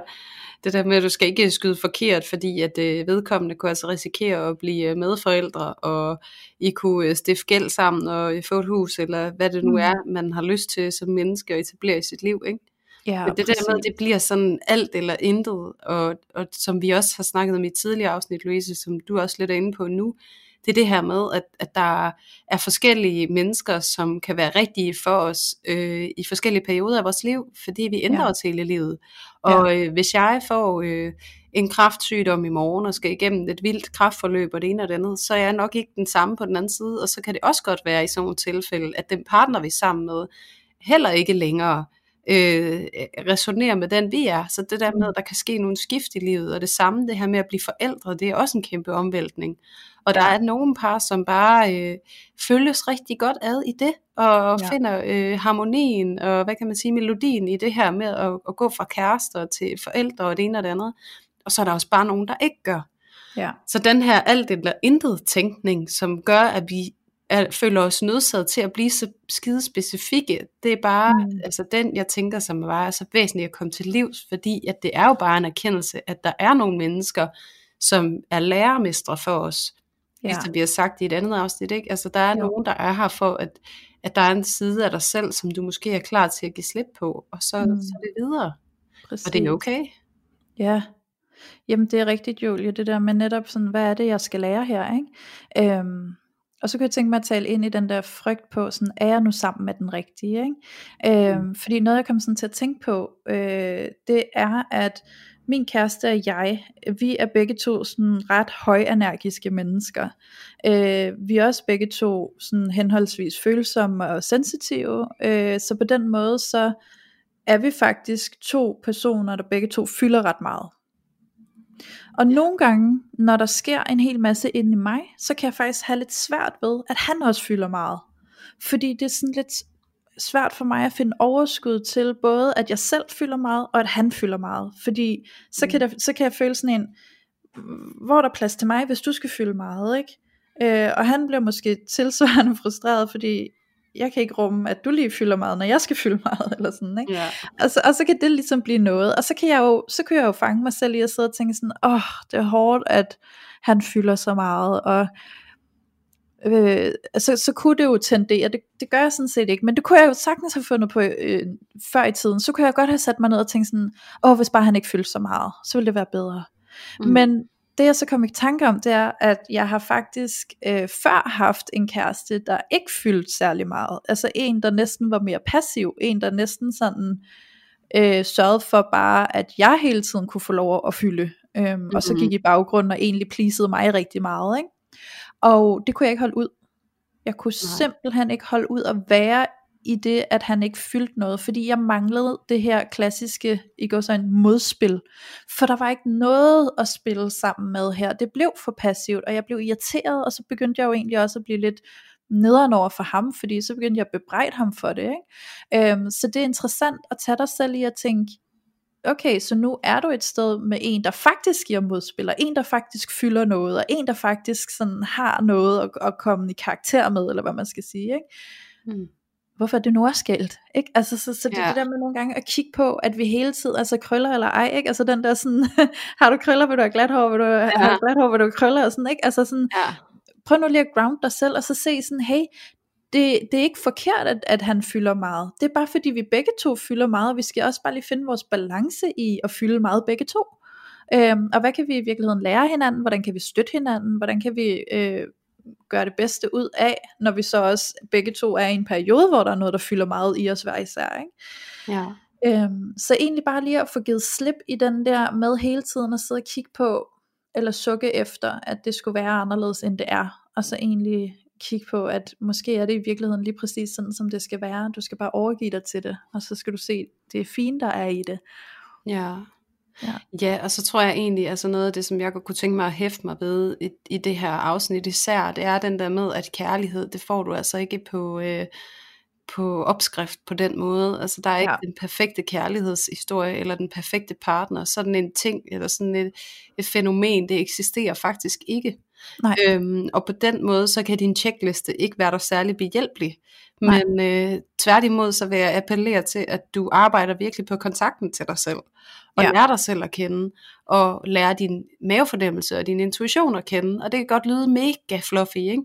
det der med, at du skal ikke skyde forkert, fordi at øh, vedkommende kunne altså risikere at blive øh, medforældre, og I kunne øh, stifte gæld sammen og få et hus, eller hvad det nu mm. er, man har lyst til som menneske at etablere i sit liv. Ikke? Ja, Men det præcis. der med, det bliver sådan alt eller intet, og, og som vi også har snakket om i tidligere afsnit, Louise, som du også lidt er inde på nu, det er det her med, at, at der er forskellige mennesker, som kan være rigtige for os øh, i forskellige perioder af vores liv, fordi vi ændrer ja. os hele livet. Og ja. øh, hvis jeg får øh, en kraftsygdom i morgen og skal igennem et vildt kraftforløb og det ene og det andet, så er jeg nok ikke den samme på den anden side, og så kan det også godt være i sådan nogle tilfælde, at den partner vi er sammen med, heller ikke længere øh, resonere med den vi er. Så det der med, mm. at der kan ske nogle skift i livet, og det samme, det her med at blive forældre, det er også en kæmpe omvæltning. Og der er nogle par, som bare øh, følges rigtig godt ad i det, og ja. finder øh, harmonien, og hvad kan man sige, melodien i det her med at, at gå fra kærester til forældre, og det ene og det andet. Og så er der også bare nogen, der ikke gør. Ja. Så den her alt eller intet tænkning, som gør, at vi er, føler os nødsaget til at blive så skide specifikke. Det er bare mm. altså den, jeg tænker, som var så væsentligt at komme til livs, fordi at det er jo bare en erkendelse, at der er nogle mennesker, som er lærermestre for os. Ja. Hvis det bliver sagt i et andet afsnit, ikke? Altså der er jo. nogen, der er her for, at, at der er en side af dig selv, som du måske er klar til at give slip på, og så, mm. så er det videre. Præcis. Og det er okay. Ja, Jamen det er rigtigt Julie, det der med netop sådan, hvad er det jeg skal lære her, ikke? Øhm, og så kan jeg tænke mig at tale ind i den der frygt på, sådan, er jeg nu sammen med den rigtige? Ikke? Øhm, mm. Fordi noget jeg kom sådan til at tænke på, øh, det er, at min kæreste og jeg, vi er begge to sådan ret højenergiske mennesker. Øh, vi er også begge to sådan henholdsvis følsomme og sensitive, øh, så på den måde så er vi faktisk to personer, der begge to fylder ret meget. Og nogle gange, når der sker en hel masse inde i mig, så kan jeg faktisk have lidt svært ved, at han også fylder meget. Fordi det er sådan lidt svært for mig at finde overskud til både, at jeg selv fylder meget, og at han fylder meget. Fordi så kan, mm. der, så kan jeg føle sådan en, hvor er der plads til mig, hvis du skal fylde meget, ikke? Øh, og han bliver måske tilsvarende frustreret, fordi jeg kan ikke rumme, at du lige fylder meget, når jeg skal fylde meget, eller sådan, ikke? Ja. Og, så, og så kan det ligesom blive noget, og så kan jeg jo, så kan jeg jo fange mig selv i at sidde og tænke sådan, åh, oh, det er hårdt, at han fylder så meget, og øh, så, så kunne det jo tendere, det, det gør jeg sådan set ikke, men det kunne jeg jo sagtens have fundet på øh, før i tiden, så kunne jeg godt have sat mig ned og tænkt sådan, åh, oh, hvis bare han ikke fyldte så meget, så ville det være bedre. Mm. Men det jeg så kom i tanke om, det er, at jeg har faktisk øh, før haft en kæreste, der ikke fyldte særlig meget. Altså en, der næsten var mere passiv. En, der næsten sådan øh, sørgede for bare, at jeg hele tiden kunne få lov at fylde. Øhm, mm-hmm. Og så gik i baggrunden og egentlig pleasede mig rigtig meget. Ikke? Og det kunne jeg ikke holde ud. Jeg kunne Nej. simpelthen ikke holde ud at være i det, at han ikke fyldte noget, fordi jeg manglede det her klassiske, i går så en modspil, for der var ikke noget at spille sammen med her, det blev for passivt, og jeg blev irriteret, og så begyndte jeg jo egentlig også at blive lidt nederen over for ham, fordi så begyndte jeg at bebrejde ham for det, ikke? Øhm, så det er interessant at tage dig selv i at tænke, okay, så nu er du et sted med en, der faktisk giver modspil, og en, der faktisk fylder noget, og en, der faktisk sådan har noget at, at komme i karakter med, eller hvad man skal sige, ikke? Mm hvorfor er det nu også galt? Ikke? Altså, så, så det ja. det der med nogle gange at kigge på, at vi hele tiden, altså krøller eller ej, ikke? altså den der sådan, har du krøller, vil du have glat hår, vil du ja. have glat hår, vil du have krøller, og sådan, ikke? altså sådan, ja. prøv nu lige at ground dig selv, og så se sådan, hey, det, det er ikke forkert, at, at han fylder meget. Det er bare fordi, vi begge to fylder meget, og vi skal også bare lige finde vores balance i at fylde meget begge to. Øhm, og hvad kan vi i virkeligheden lære hinanden? Hvordan kan vi støtte hinanden? Hvordan kan vi øh, gøre det bedste ud af, når vi så også begge to er i en periode, hvor der er noget, der fylder meget i os hver især. Ikke? Ja. Øhm, så egentlig bare lige at få givet slip i den der med hele tiden at sidde og kigge på, eller sukke efter, at det skulle være anderledes end det er, og så egentlig kigge på, at måske er det i virkeligheden lige præcis sådan, som det skal være. Du skal bare overgive dig til det, og så skal du se, det er fint, der er i det. Ja, Ja. ja, og så tror jeg egentlig, altså noget af det, som jeg godt kunne tænke mig at hæfte mig ved i, i det her afsnit især, det er den der med, at kærlighed, det får du altså ikke på, øh, på opskrift på den måde. Altså der er ikke ja. den perfekte kærlighedshistorie, eller den perfekte partner. Sådan en ting, eller sådan et, et fænomen, det eksisterer faktisk ikke. Nej. Øhm, og på den måde, så kan din checkliste ikke være der særlig behjælpelig. Men øh, tværtimod, så vil jeg appellere til, at du arbejder virkelig på kontakten til dig selv og ja. lære dig selv at kende, og lære din mavefornemmelse og din intuition at kende, og det kan godt lyde mega fluffy, ikke?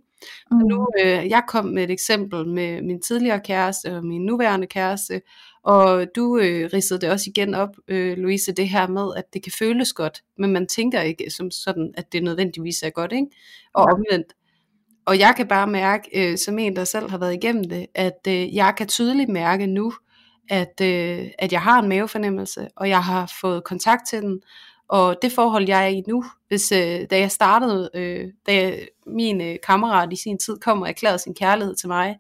Mm. Nu, øh, jeg kom med et eksempel med min tidligere kæreste og min nuværende kæreste, og du øh, ridsede det også igen op, øh, Louise, det her med, at det kan føles godt, men man tænker ikke som sådan, at det nødvendigvis er godt, ikke? Og ja. omvendt. Og jeg kan bare mærke, øh, som en, der selv har været igennem det, at øh, jeg kan tydeligt mærke nu, at, øh, at jeg har en mavefornemmelse, og jeg har fået kontakt til den, og det forhold, jeg er i nu, hvis, øh, da jeg startede, øh, da jeg, min øh, kammerat i sin tid kom og erklærede sin kærlighed til mig,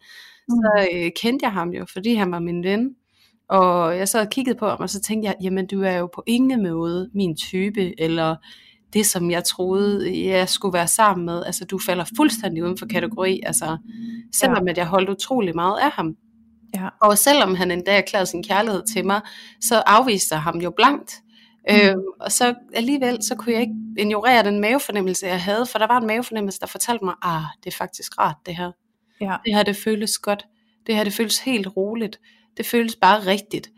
mm. så øh, kendte jeg ham jo, fordi han var min ven, og jeg så kiggede på ham, og så tænkte jeg, jamen du er jo på ingen måde min type, eller det, som jeg troede, jeg skulle være sammen med. Altså, du falder fuldstændig uden for kategori. Altså, selvom ja. at jeg holdt utrolig meget af ham. Ja. Og selvom han endda erklærede sin kærlighed til mig, så afviste jeg ham jo blankt. Mm. Øh, og så alligevel, så kunne jeg ikke ignorere den mavefornemmelse, jeg havde, for der var en mavefornemmelse, der fortalte mig, ah, det er faktisk rart det her. Ja. Det her, det føles godt. Det her, det føles helt roligt. Det føles bare rigtigt.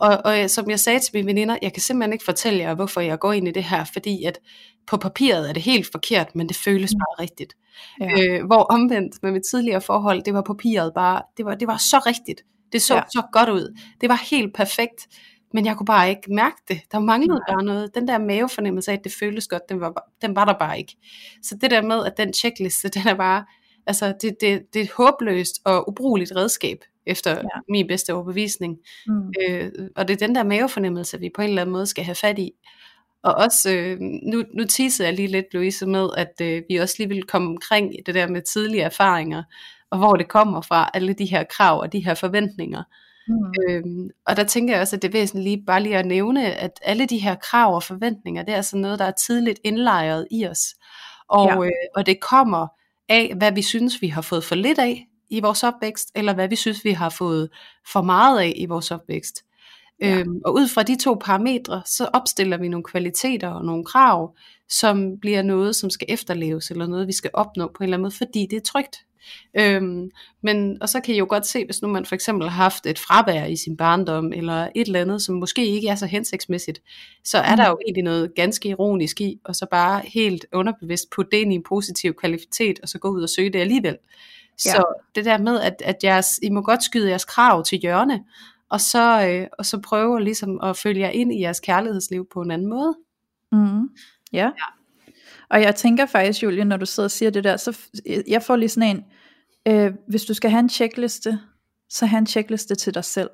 Og, og som jeg sagde til mine veninder, jeg kan simpelthen ikke fortælle jer, hvorfor jeg går ind i det her, fordi at på papiret er det helt forkert, men det føles mm. bare rigtigt. Ja. Øh, hvor omvendt med mit tidligere forhold, det var papiret bare, det var, det var så rigtigt. Det så ja. så godt ud. Det var helt perfekt. Men jeg kunne bare ikke mærke det. Der manglede bare noget. Den der mavefornemmelse af, at det føles godt, den var, den var der bare ikke. Så det der med, at den checkliste, den er bare, altså det, det, det er et håbløst og ubrugeligt redskab, efter ja. min bedste overbevisning. Mm. Øh, og det er den der mavefornemmelse, vi på en eller anden måde skal have fat i. Og også, øh, nu, nu teasede jeg lige lidt, Louise, med, at øh, vi også lige vil komme omkring det der med tidlige erfaringer, og hvor det kommer fra, alle de her krav og de her forventninger. Mm. Øhm, og der tænker jeg også, at det er væsentligt lige, bare lige at nævne, at alle de her krav og forventninger, det er sådan noget, der er tidligt indlejret i os. Og, ja. øh, og det kommer af, hvad vi synes, vi har fået for lidt af i vores opvækst, eller hvad vi synes, vi har fået for meget af i vores opvækst. Ja. Øhm, og ud fra de to parametre, så opstiller vi nogle kvaliteter og nogle krav, som bliver noget, som skal efterleves, eller noget, vi skal opnå på en eller anden måde, fordi det er trygt. Øhm, men, og så kan I jo godt se, hvis nu man for eksempel har haft et fravær i sin barndom, eller et eller andet, som måske ikke er så hensigtsmæssigt, så er mm. der jo egentlig noget ganske ironisk i, og så bare helt underbevidst putte det ind i en positiv kvalitet, og så gå ud og søge det alligevel. Ja. Så det der med, at, at jeres, I må godt skyde jeres krav til hjørne, og så, øh, og så prøve ligesom at følge jer ind i jeres kærlighedsliv på en anden måde. Mm. Ja. ja. Og jeg tænker faktisk, Julie, når du sidder og siger det der, så jeg får lige sådan en, øh, hvis du skal have en checkliste, så have en checkliste til dig selv.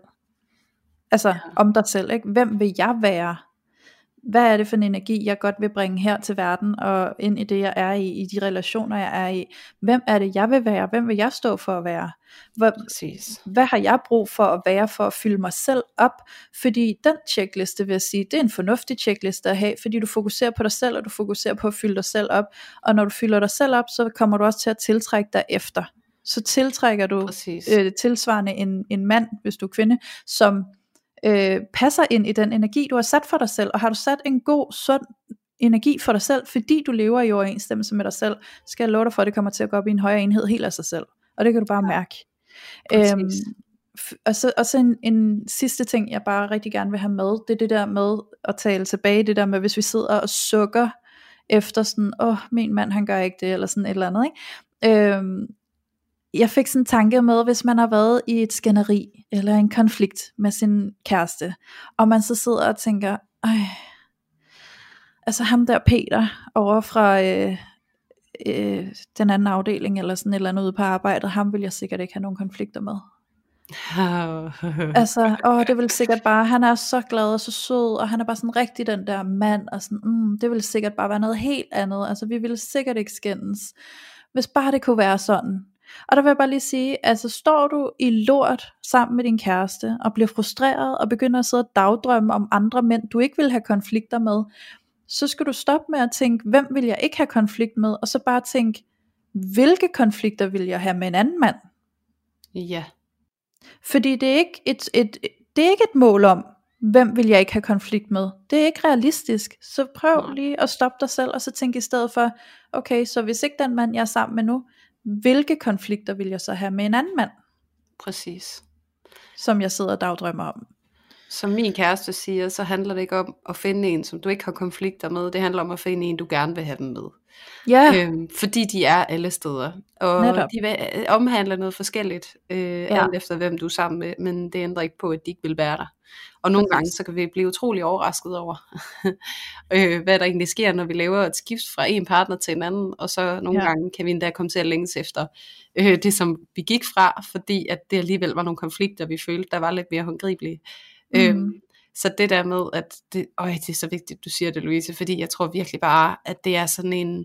Altså ja. om dig selv, ikke? Hvem vil jeg være? Hvad er det for en energi, jeg godt vil bringe her til verden, og ind i det, jeg er i, i de relationer, jeg er i. Hvem er det, jeg vil være? Hvem vil jeg stå for at være? Hvor, Præcis. Hvad har jeg brug for at være, for at fylde mig selv op? Fordi den checkliste, vil jeg sige, det er en fornuftig checkliste at have, fordi du fokuserer på dig selv, og du fokuserer på at fylde dig selv op. Og når du fylder dig selv op, så kommer du også til at tiltrække dig efter. Så tiltrækker du øh, tilsvarende en, en mand, hvis du er kvinde, som øh, passer ind i den energi, du har sat for dig selv, og har du sat en god, sund energi for dig selv, fordi du lever i overensstemmelse med dig selv, skal jeg love dig for, at det kommer til at gå op i en højere enhed helt af sig selv. Og det kan du bare mærke. Øhm, og så, og så en, en sidste ting, jeg bare rigtig gerne vil have med, det er det der med at tale tilbage, det der med, hvis vi sidder og sukker efter sådan, åh, oh, min mand han gør ikke det, eller sådan et eller andet, ikke? Øhm, jeg fik sådan en tanke med, hvis man har været i et skænderi, eller en konflikt med sin kæreste, og man så sidder og tænker, ej, altså ham der Peter over fra øh, øh, den anden afdeling, eller sådan et eller andet ude på arbejdet, ham vil jeg sikkert ikke have nogen konflikter med. altså, åh, det vil sikkert bare, han er så glad og så sød, og han er bare sådan rigtig den der mand, og sådan, mm, det vil sikkert bare være noget helt andet, altså vi ville sikkert ikke skændes, hvis bare det kunne være sådan. Og der vil jeg bare lige sige, altså står du i lort sammen med din kæreste, og bliver frustreret, og begynder at sidde og dagdrømme om andre mænd, du ikke vil have konflikter med, så skal du stoppe med at tænke, hvem vil jeg ikke have konflikt med, og så bare tænke, hvilke konflikter vil jeg have med en anden mand? Ja. Fordi det er ikke et, et, det er ikke et mål om, hvem vil jeg ikke have konflikt med. Det er ikke realistisk. Så prøv lige at stoppe dig selv, og så tænk i stedet for, okay, så hvis ikke den mand, jeg er sammen med nu, hvilke konflikter vil jeg så have med en anden mand? Præcis. Som jeg sidder og dagdrømmer om. Som min kæreste siger, så handler det ikke om at finde en, som du ikke har konflikter med. Det handler om at finde en, du gerne vil have dem med. Ja. Øhm, fordi de er alle steder. Og Netop. de vil, øh, omhandler noget forskelligt, øh, ja. alt efter hvem du er sammen med, men det ændrer ikke på, at de ikke vil være der. Og nogle gange, så kan vi blive utrolig overrasket over, øh, hvad der egentlig sker, når vi laver et skift fra en partner til en anden, og så nogle ja. gange kan vi endda komme til at længes efter øh, det, som vi gik fra, fordi at det alligevel var nogle konflikter, vi følte, der var lidt mere håndgribelige. Mm. Øhm, så det der med, at det, øj, det er så vigtigt, du siger det, Louise, fordi jeg tror virkelig bare, at det er sådan en, øh,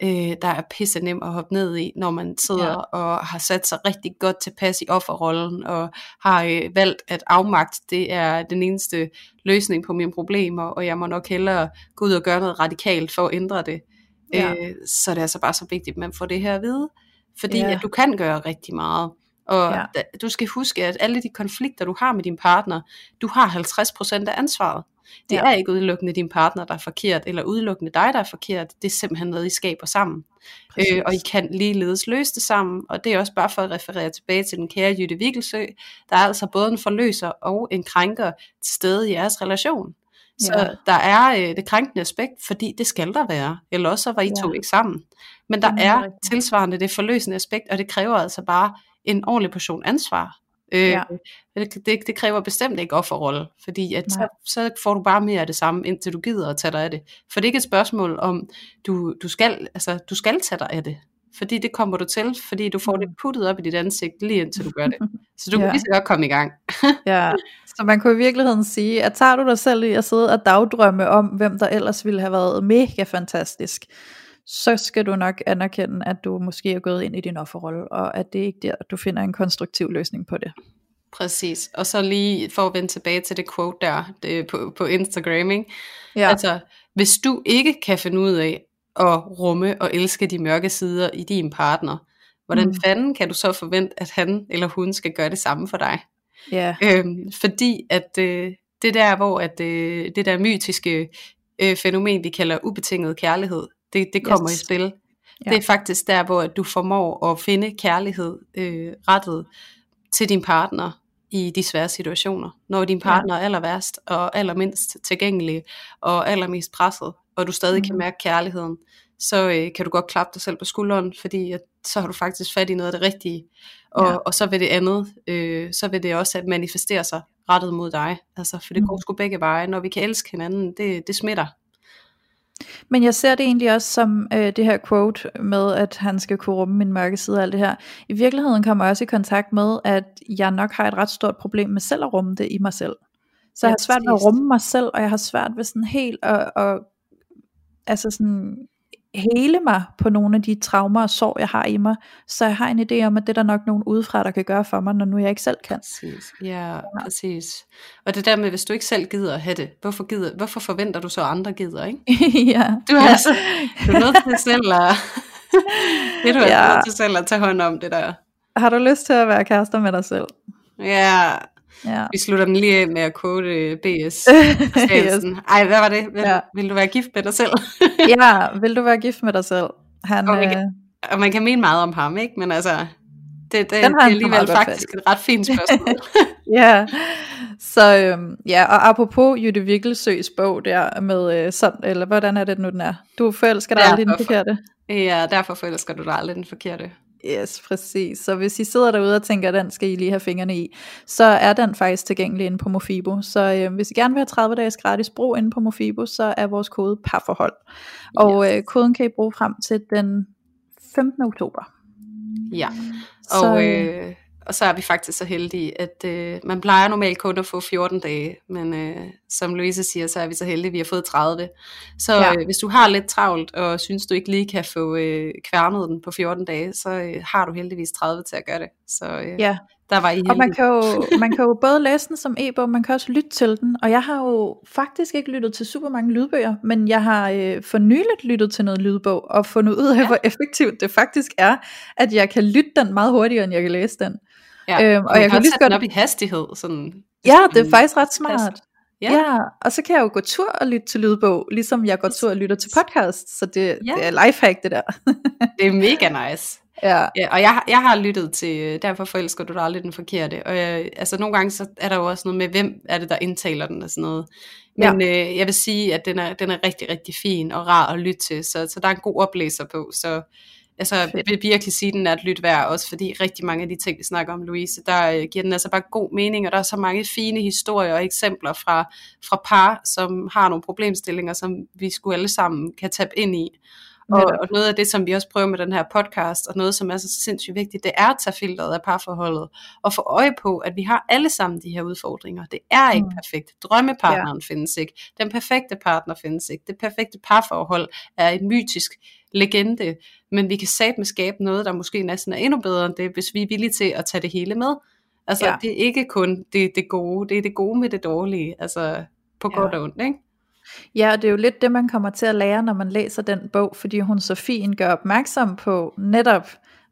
der er pisse nem at hoppe ned i, når man sidder ja. og har sat sig rigtig godt tilpas i offerrollen, og har øh, valgt, at afmagt, det er den eneste løsning på mine problemer, og jeg må nok hellere gå ud og gøre noget radikalt for at ændre det. Ja. Øh, så det er altså bare så vigtigt, at man får det her at vide, fordi ja. at du kan gøre rigtig meget. Og ja. du skal huske, at alle de konflikter, du har med din partner, du har 50% af ansvaret. Det ja. er ikke udelukkende din partner, der er forkert, eller udelukkende dig, der er forkert. Det er simpelthen noget, I skaber sammen. Øh, og I kan ligeledes løse det sammen. Og det er også bare for at referere tilbage til den kære Jytte Vigelsø. Der er altså både en forløser og en krænker til stede i jeres relation. Så ja. der er øh, det krænkende aspekt, fordi det skal der være. Eller også så var I ja. to ikke sammen. Men der er tilsvarende det forløsende aspekt, og det kræver altså bare en ordentlig portion ansvar Øh, ja. det, det, det kræver bestemt ikke offerrolle, fordi at så, så får du bare mere af det samme, indtil du gider at tage dig af det. For det er ikke et spørgsmål om, du, du, skal, altså, du skal tage dig af det. Fordi det kommer du til, fordi du får mm. det puttet op i dit ansigt, lige indtil du gør det. Så du ja. kan lige så godt komme i gang. ja, så man kunne i virkeligheden sige, at tager du dig selv i at sidde og dagdrømme om, hvem der ellers ville have været mega fantastisk, så skal du nok anerkende, at du måske er gået ind i din offerrolle, og at det ikke er der, du finder en konstruktiv løsning på det. Præcis, og så lige for at vende tilbage til det quote der det på, på Instagram, ikke? Ja. altså hvis du ikke kan finde ud af at rumme og elske de mørke sider i din partner, hvordan mm. fanden kan du så forvente, at han eller hun skal gøre det samme for dig? Ja. Øhm, fordi at øh, det der, hvor at, øh, det der mytiske øh, fænomen, vi kalder ubetinget kærlighed, det, det kommer yes. i spil. Ja. Det er faktisk der, hvor du formår at finde kærlighed øh, rettet til din partner i de svære situationer. Når din partner ja. er aller værst og allermindst tilgængelig og allermest presset, og du stadig mm. kan mærke kærligheden, så øh, kan du godt klappe dig selv på skulderen, fordi at, så har du faktisk fat i noget af det rigtige. Og, ja. og så vil det andet, øh, så vil det også at manifestere sig rettet mod dig. Altså, for det mm. går sgu begge veje. Når vi kan elske hinanden, det, det smitter. Men jeg ser det egentlig også som øh, det her quote med, at han skal kunne rumme min mørke side og alt det her. I virkeligheden kommer jeg også i kontakt med, at jeg nok har et ret stort problem med selv at rumme det i mig selv. Så jeg har svært ved at rumme mig selv, og jeg har svært ved sådan helt at, at altså sådan hele mig på nogle af de traumer og sår, jeg har i mig, så jeg har en idé om, at det er der nok nogen udefra, der kan gøre for mig, når nu jeg ikke selv kan. Præcis. Ja, ja, præcis. Og det der med, hvis du ikke selv gider at have det, hvorfor, gider, hvorfor forventer du så, at andre gider, ikke? ja. Du er, ja. altså, du er nødt til selv at, det er du ja. nødt til selv at tage hånd om det der. Har du lyst til at være kærester med dig selv? Ja, Ja. Vi slutter den lige af med at quote øh, BS. yes. Ej, hvad var det? Vil, ja. vil du være gift med dig selv? ja, vil du være gift med dig selv? Han, og, man kan, øh... og man kan mene meget om ham, ikke? Men altså, det, det, det er alligevel faktisk et ret fint spørgsmål. ja, så øhm, ja, og apropos Jytte Vikkelsøs bog der med øh, sådan, eller hvordan er det nu den er? Du forelsker dig aldrig den forkerte. Ja, derfor forelsker du dig aldrig den forkerte. Yes, præcis. Så hvis I sidder derude og tænker, at den skal I lige have fingrene i, så er den faktisk tilgængelig inde på Mofibo. Så øh, hvis I gerne vil have 30 dages gratis brug inde på Mofibo, så er vores kode parforhold. Og yes. øh, koden kan I bruge frem til den 15. oktober. Ja, og så, øh, øh og så er vi faktisk så heldige, at øh, man plejer normalt kun at få 14 dage, men øh, som Louise siger, så er vi så heldige, at vi har fået 30. Så ja. øh, hvis du har lidt travlt, og synes du ikke lige kan få øh, kværnet den på 14 dage, så øh, har du heldigvis 30 til at gøre det. Så øh, ja. Der var I heldige. Og man kan, jo, man kan jo både læse den som e-bog, man kan også lytte til den, og jeg har jo faktisk ikke lyttet til super mange lydbøger, men jeg har øh, for nyligt lyttet til noget lydbog, og fundet ud af, ja. hvor effektivt det faktisk er, at jeg kan lytte den meget hurtigere, end jeg kan læse den. Ja, øhm, og, jeg kan lige godt... op i hastighed. Sådan, ja, det er faktisk ret smart. Ja. ja, og så kan jeg jo gå tur og lytte til lydbog, ligesom jeg går tur og lytter til podcast, så det, ja. det er lifehack det der. det er mega nice. Ja. ja og jeg, jeg har lyttet til, derfor forelsker du dig aldrig den forkerte, og jeg, altså nogle gange så er der jo også noget med, hvem er det der indtaler den og sådan noget. Men ja. øh, jeg vil sige, at den er, den er rigtig, rigtig fin og rar at lytte til, så, så der er en god oplæser på, så altså jeg vil virkelig sige, at den er et lyt værd, også fordi rigtig mange af de ting, vi snakker om, Louise, der øh, giver den altså bare god mening, og der er så mange fine historier og eksempler fra, fra par, som har nogle problemstillinger, som vi skulle alle sammen kan tabe ind i. Og, og noget af det, som vi også prøver med den her podcast, og noget, som er så sindssygt vigtigt, det er at tage filteret af parforholdet, og få øje på, at vi har alle sammen de her udfordringer. Det er ikke mm. perfekt. Drømmepartneren ja. findes ikke. Den perfekte partner findes ikke. Det perfekte parforhold er et mytisk legende, men vi kan satme skabe noget, der måske næsten er endnu bedre end det, hvis vi er villige til at tage det hele med. Altså, ja. det er ikke kun det, det gode, det er det gode med det dårlige, altså på ja. godt og ondt, ikke? Ja, og det er jo lidt det, man kommer til at lære, når man læser den bog, fordi hun så fint gør opmærksom på netop,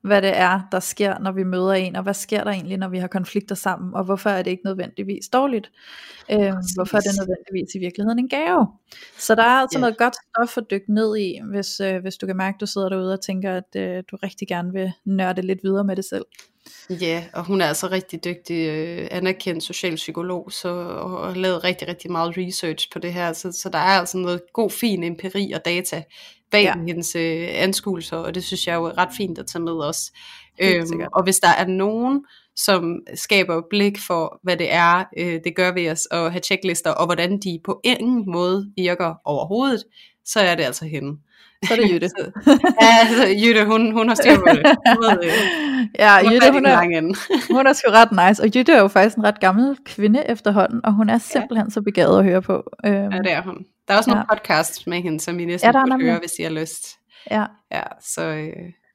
hvad det er, der sker, når vi møder en, og hvad sker der egentlig, når vi har konflikter sammen, og hvorfor er det ikke nødvendigvis dårligt? Øh, hvorfor er det nødvendigvis i virkeligheden en gave? Så der er altså yeah. noget godt stof at dykke ned i, hvis, øh, hvis du kan mærke, at du sidder derude og tænker, at øh, du rigtig gerne vil nørde lidt videre med det selv. Ja, og hun er altså rigtig dygtig, øh, anerkendt socialpsykolog, så, og har lavet rigtig, rigtig meget research på det her, så, så der er altså noget god, fin empiri og data bag Ja. hendes øh, anskuelser, og det synes jeg er jo ret fint at tage med også. Helt Øhm, sikkert. og hvis der er nogen, som skaber blik for, hvad det er, øh, det gør ved os at have checklister, og hvordan de på ingen måde virker overhovedet, så er det altså hende. Så er det Jytte. Ja, altså, Jytte, hun, hun har styr på det. Hun, ved, øh, ja, hun, Jytte, hun er, hun er sgu ret nice, og Jytte er jo faktisk en ret gammel kvinde efterhånden, og hun er simpelthen så begavet at høre på. Øhm, ja, det er hun. Der er også nogle Ja. podcasts med hende, som I næsten Ja, der er ja, nemlig. høre, hvis I har lyst. ja. Ja, så øh,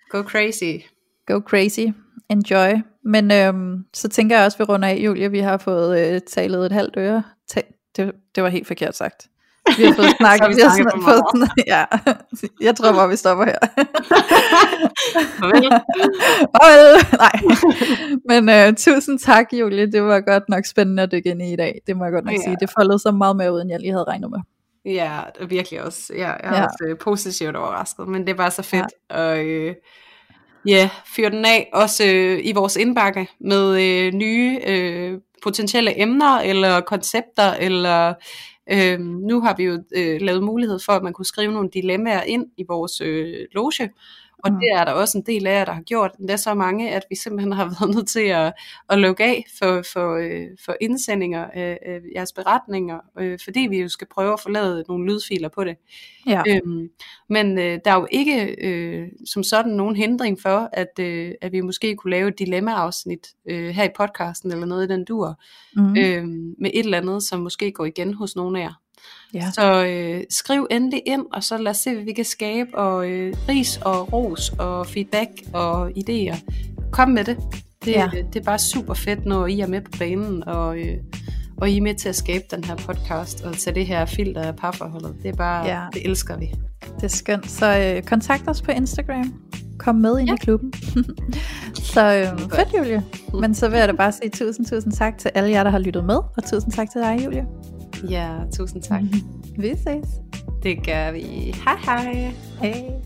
go crazy. Go crazy. Enjoy. Men øhm, så tænker jeg også, vi runder af, Julie. Vi har fået øh, talet et halvt øre. Ta- det, det var helt forkert sagt. Vi har fået snakket. vi vi har snakket fået ja. Jeg tror bare, vi stopper her. Farvel. Farvel. Nej. Men øh, tusind tak, Julie. Det var godt nok spændende at dykke ind i i dag. Det må jeg godt nok Ja. sige. Det foldede så meget mere ud, end jeg lige havde regnet med. Ja, det virkelig også. Ja, jeg er Ja. også øh, positivt overrasket, men det bare så fedt. Ja. Og øh, ja, fyr den af, også øh, i vores indbakke med øh, nye øh, potentielle emner eller koncepter, eller øh, nu har vi jo øh, lavet mulighed for, at man kunne skrive nogle dilemmaer ind i vores øh, loge, og Mm. det er der også en del af jer, der har gjort. Det er så mange, at vi simpelthen har været nødt til at, at lukke af for, for, øh, for indsendinger af, af jeres beretninger, øh, fordi vi jo skal prøve at få lavet nogle lydfiler på det. Ja. Øhm, men øh, der er jo ikke øh, som sådan nogen hindring for, at, øh, at vi måske kunne lave et dilemma-afsnit øh, her i podcasten, eller noget i den dur, mm. øh, med et eller andet, som måske går igen hos nogle af jer. Ja. Så øh, skriv endelig ind, og så lad os se, hvad vi kan skabe, og øh, ris og ros og feedback og idéer. Kom med det. Det, Ja. det er bare super fedt, når I er med på banen, og, øh, og I er med til at skabe den her podcast, og tage det her filter af parforholdet. Det er bare, Ja. det elsker vi. Det er skønt. Så øh, kontakt os på Instagram. Kom med ind. Ja. i klubben. så øh, fedt, Julie. Men så vil jeg da bare sige tusind, tusind tak til alle jer, der har lyttet med. Og tusind tak til dig, Julie. Ja, tusind tak. Vi ses. Det gør vi. Hej hej. Hej.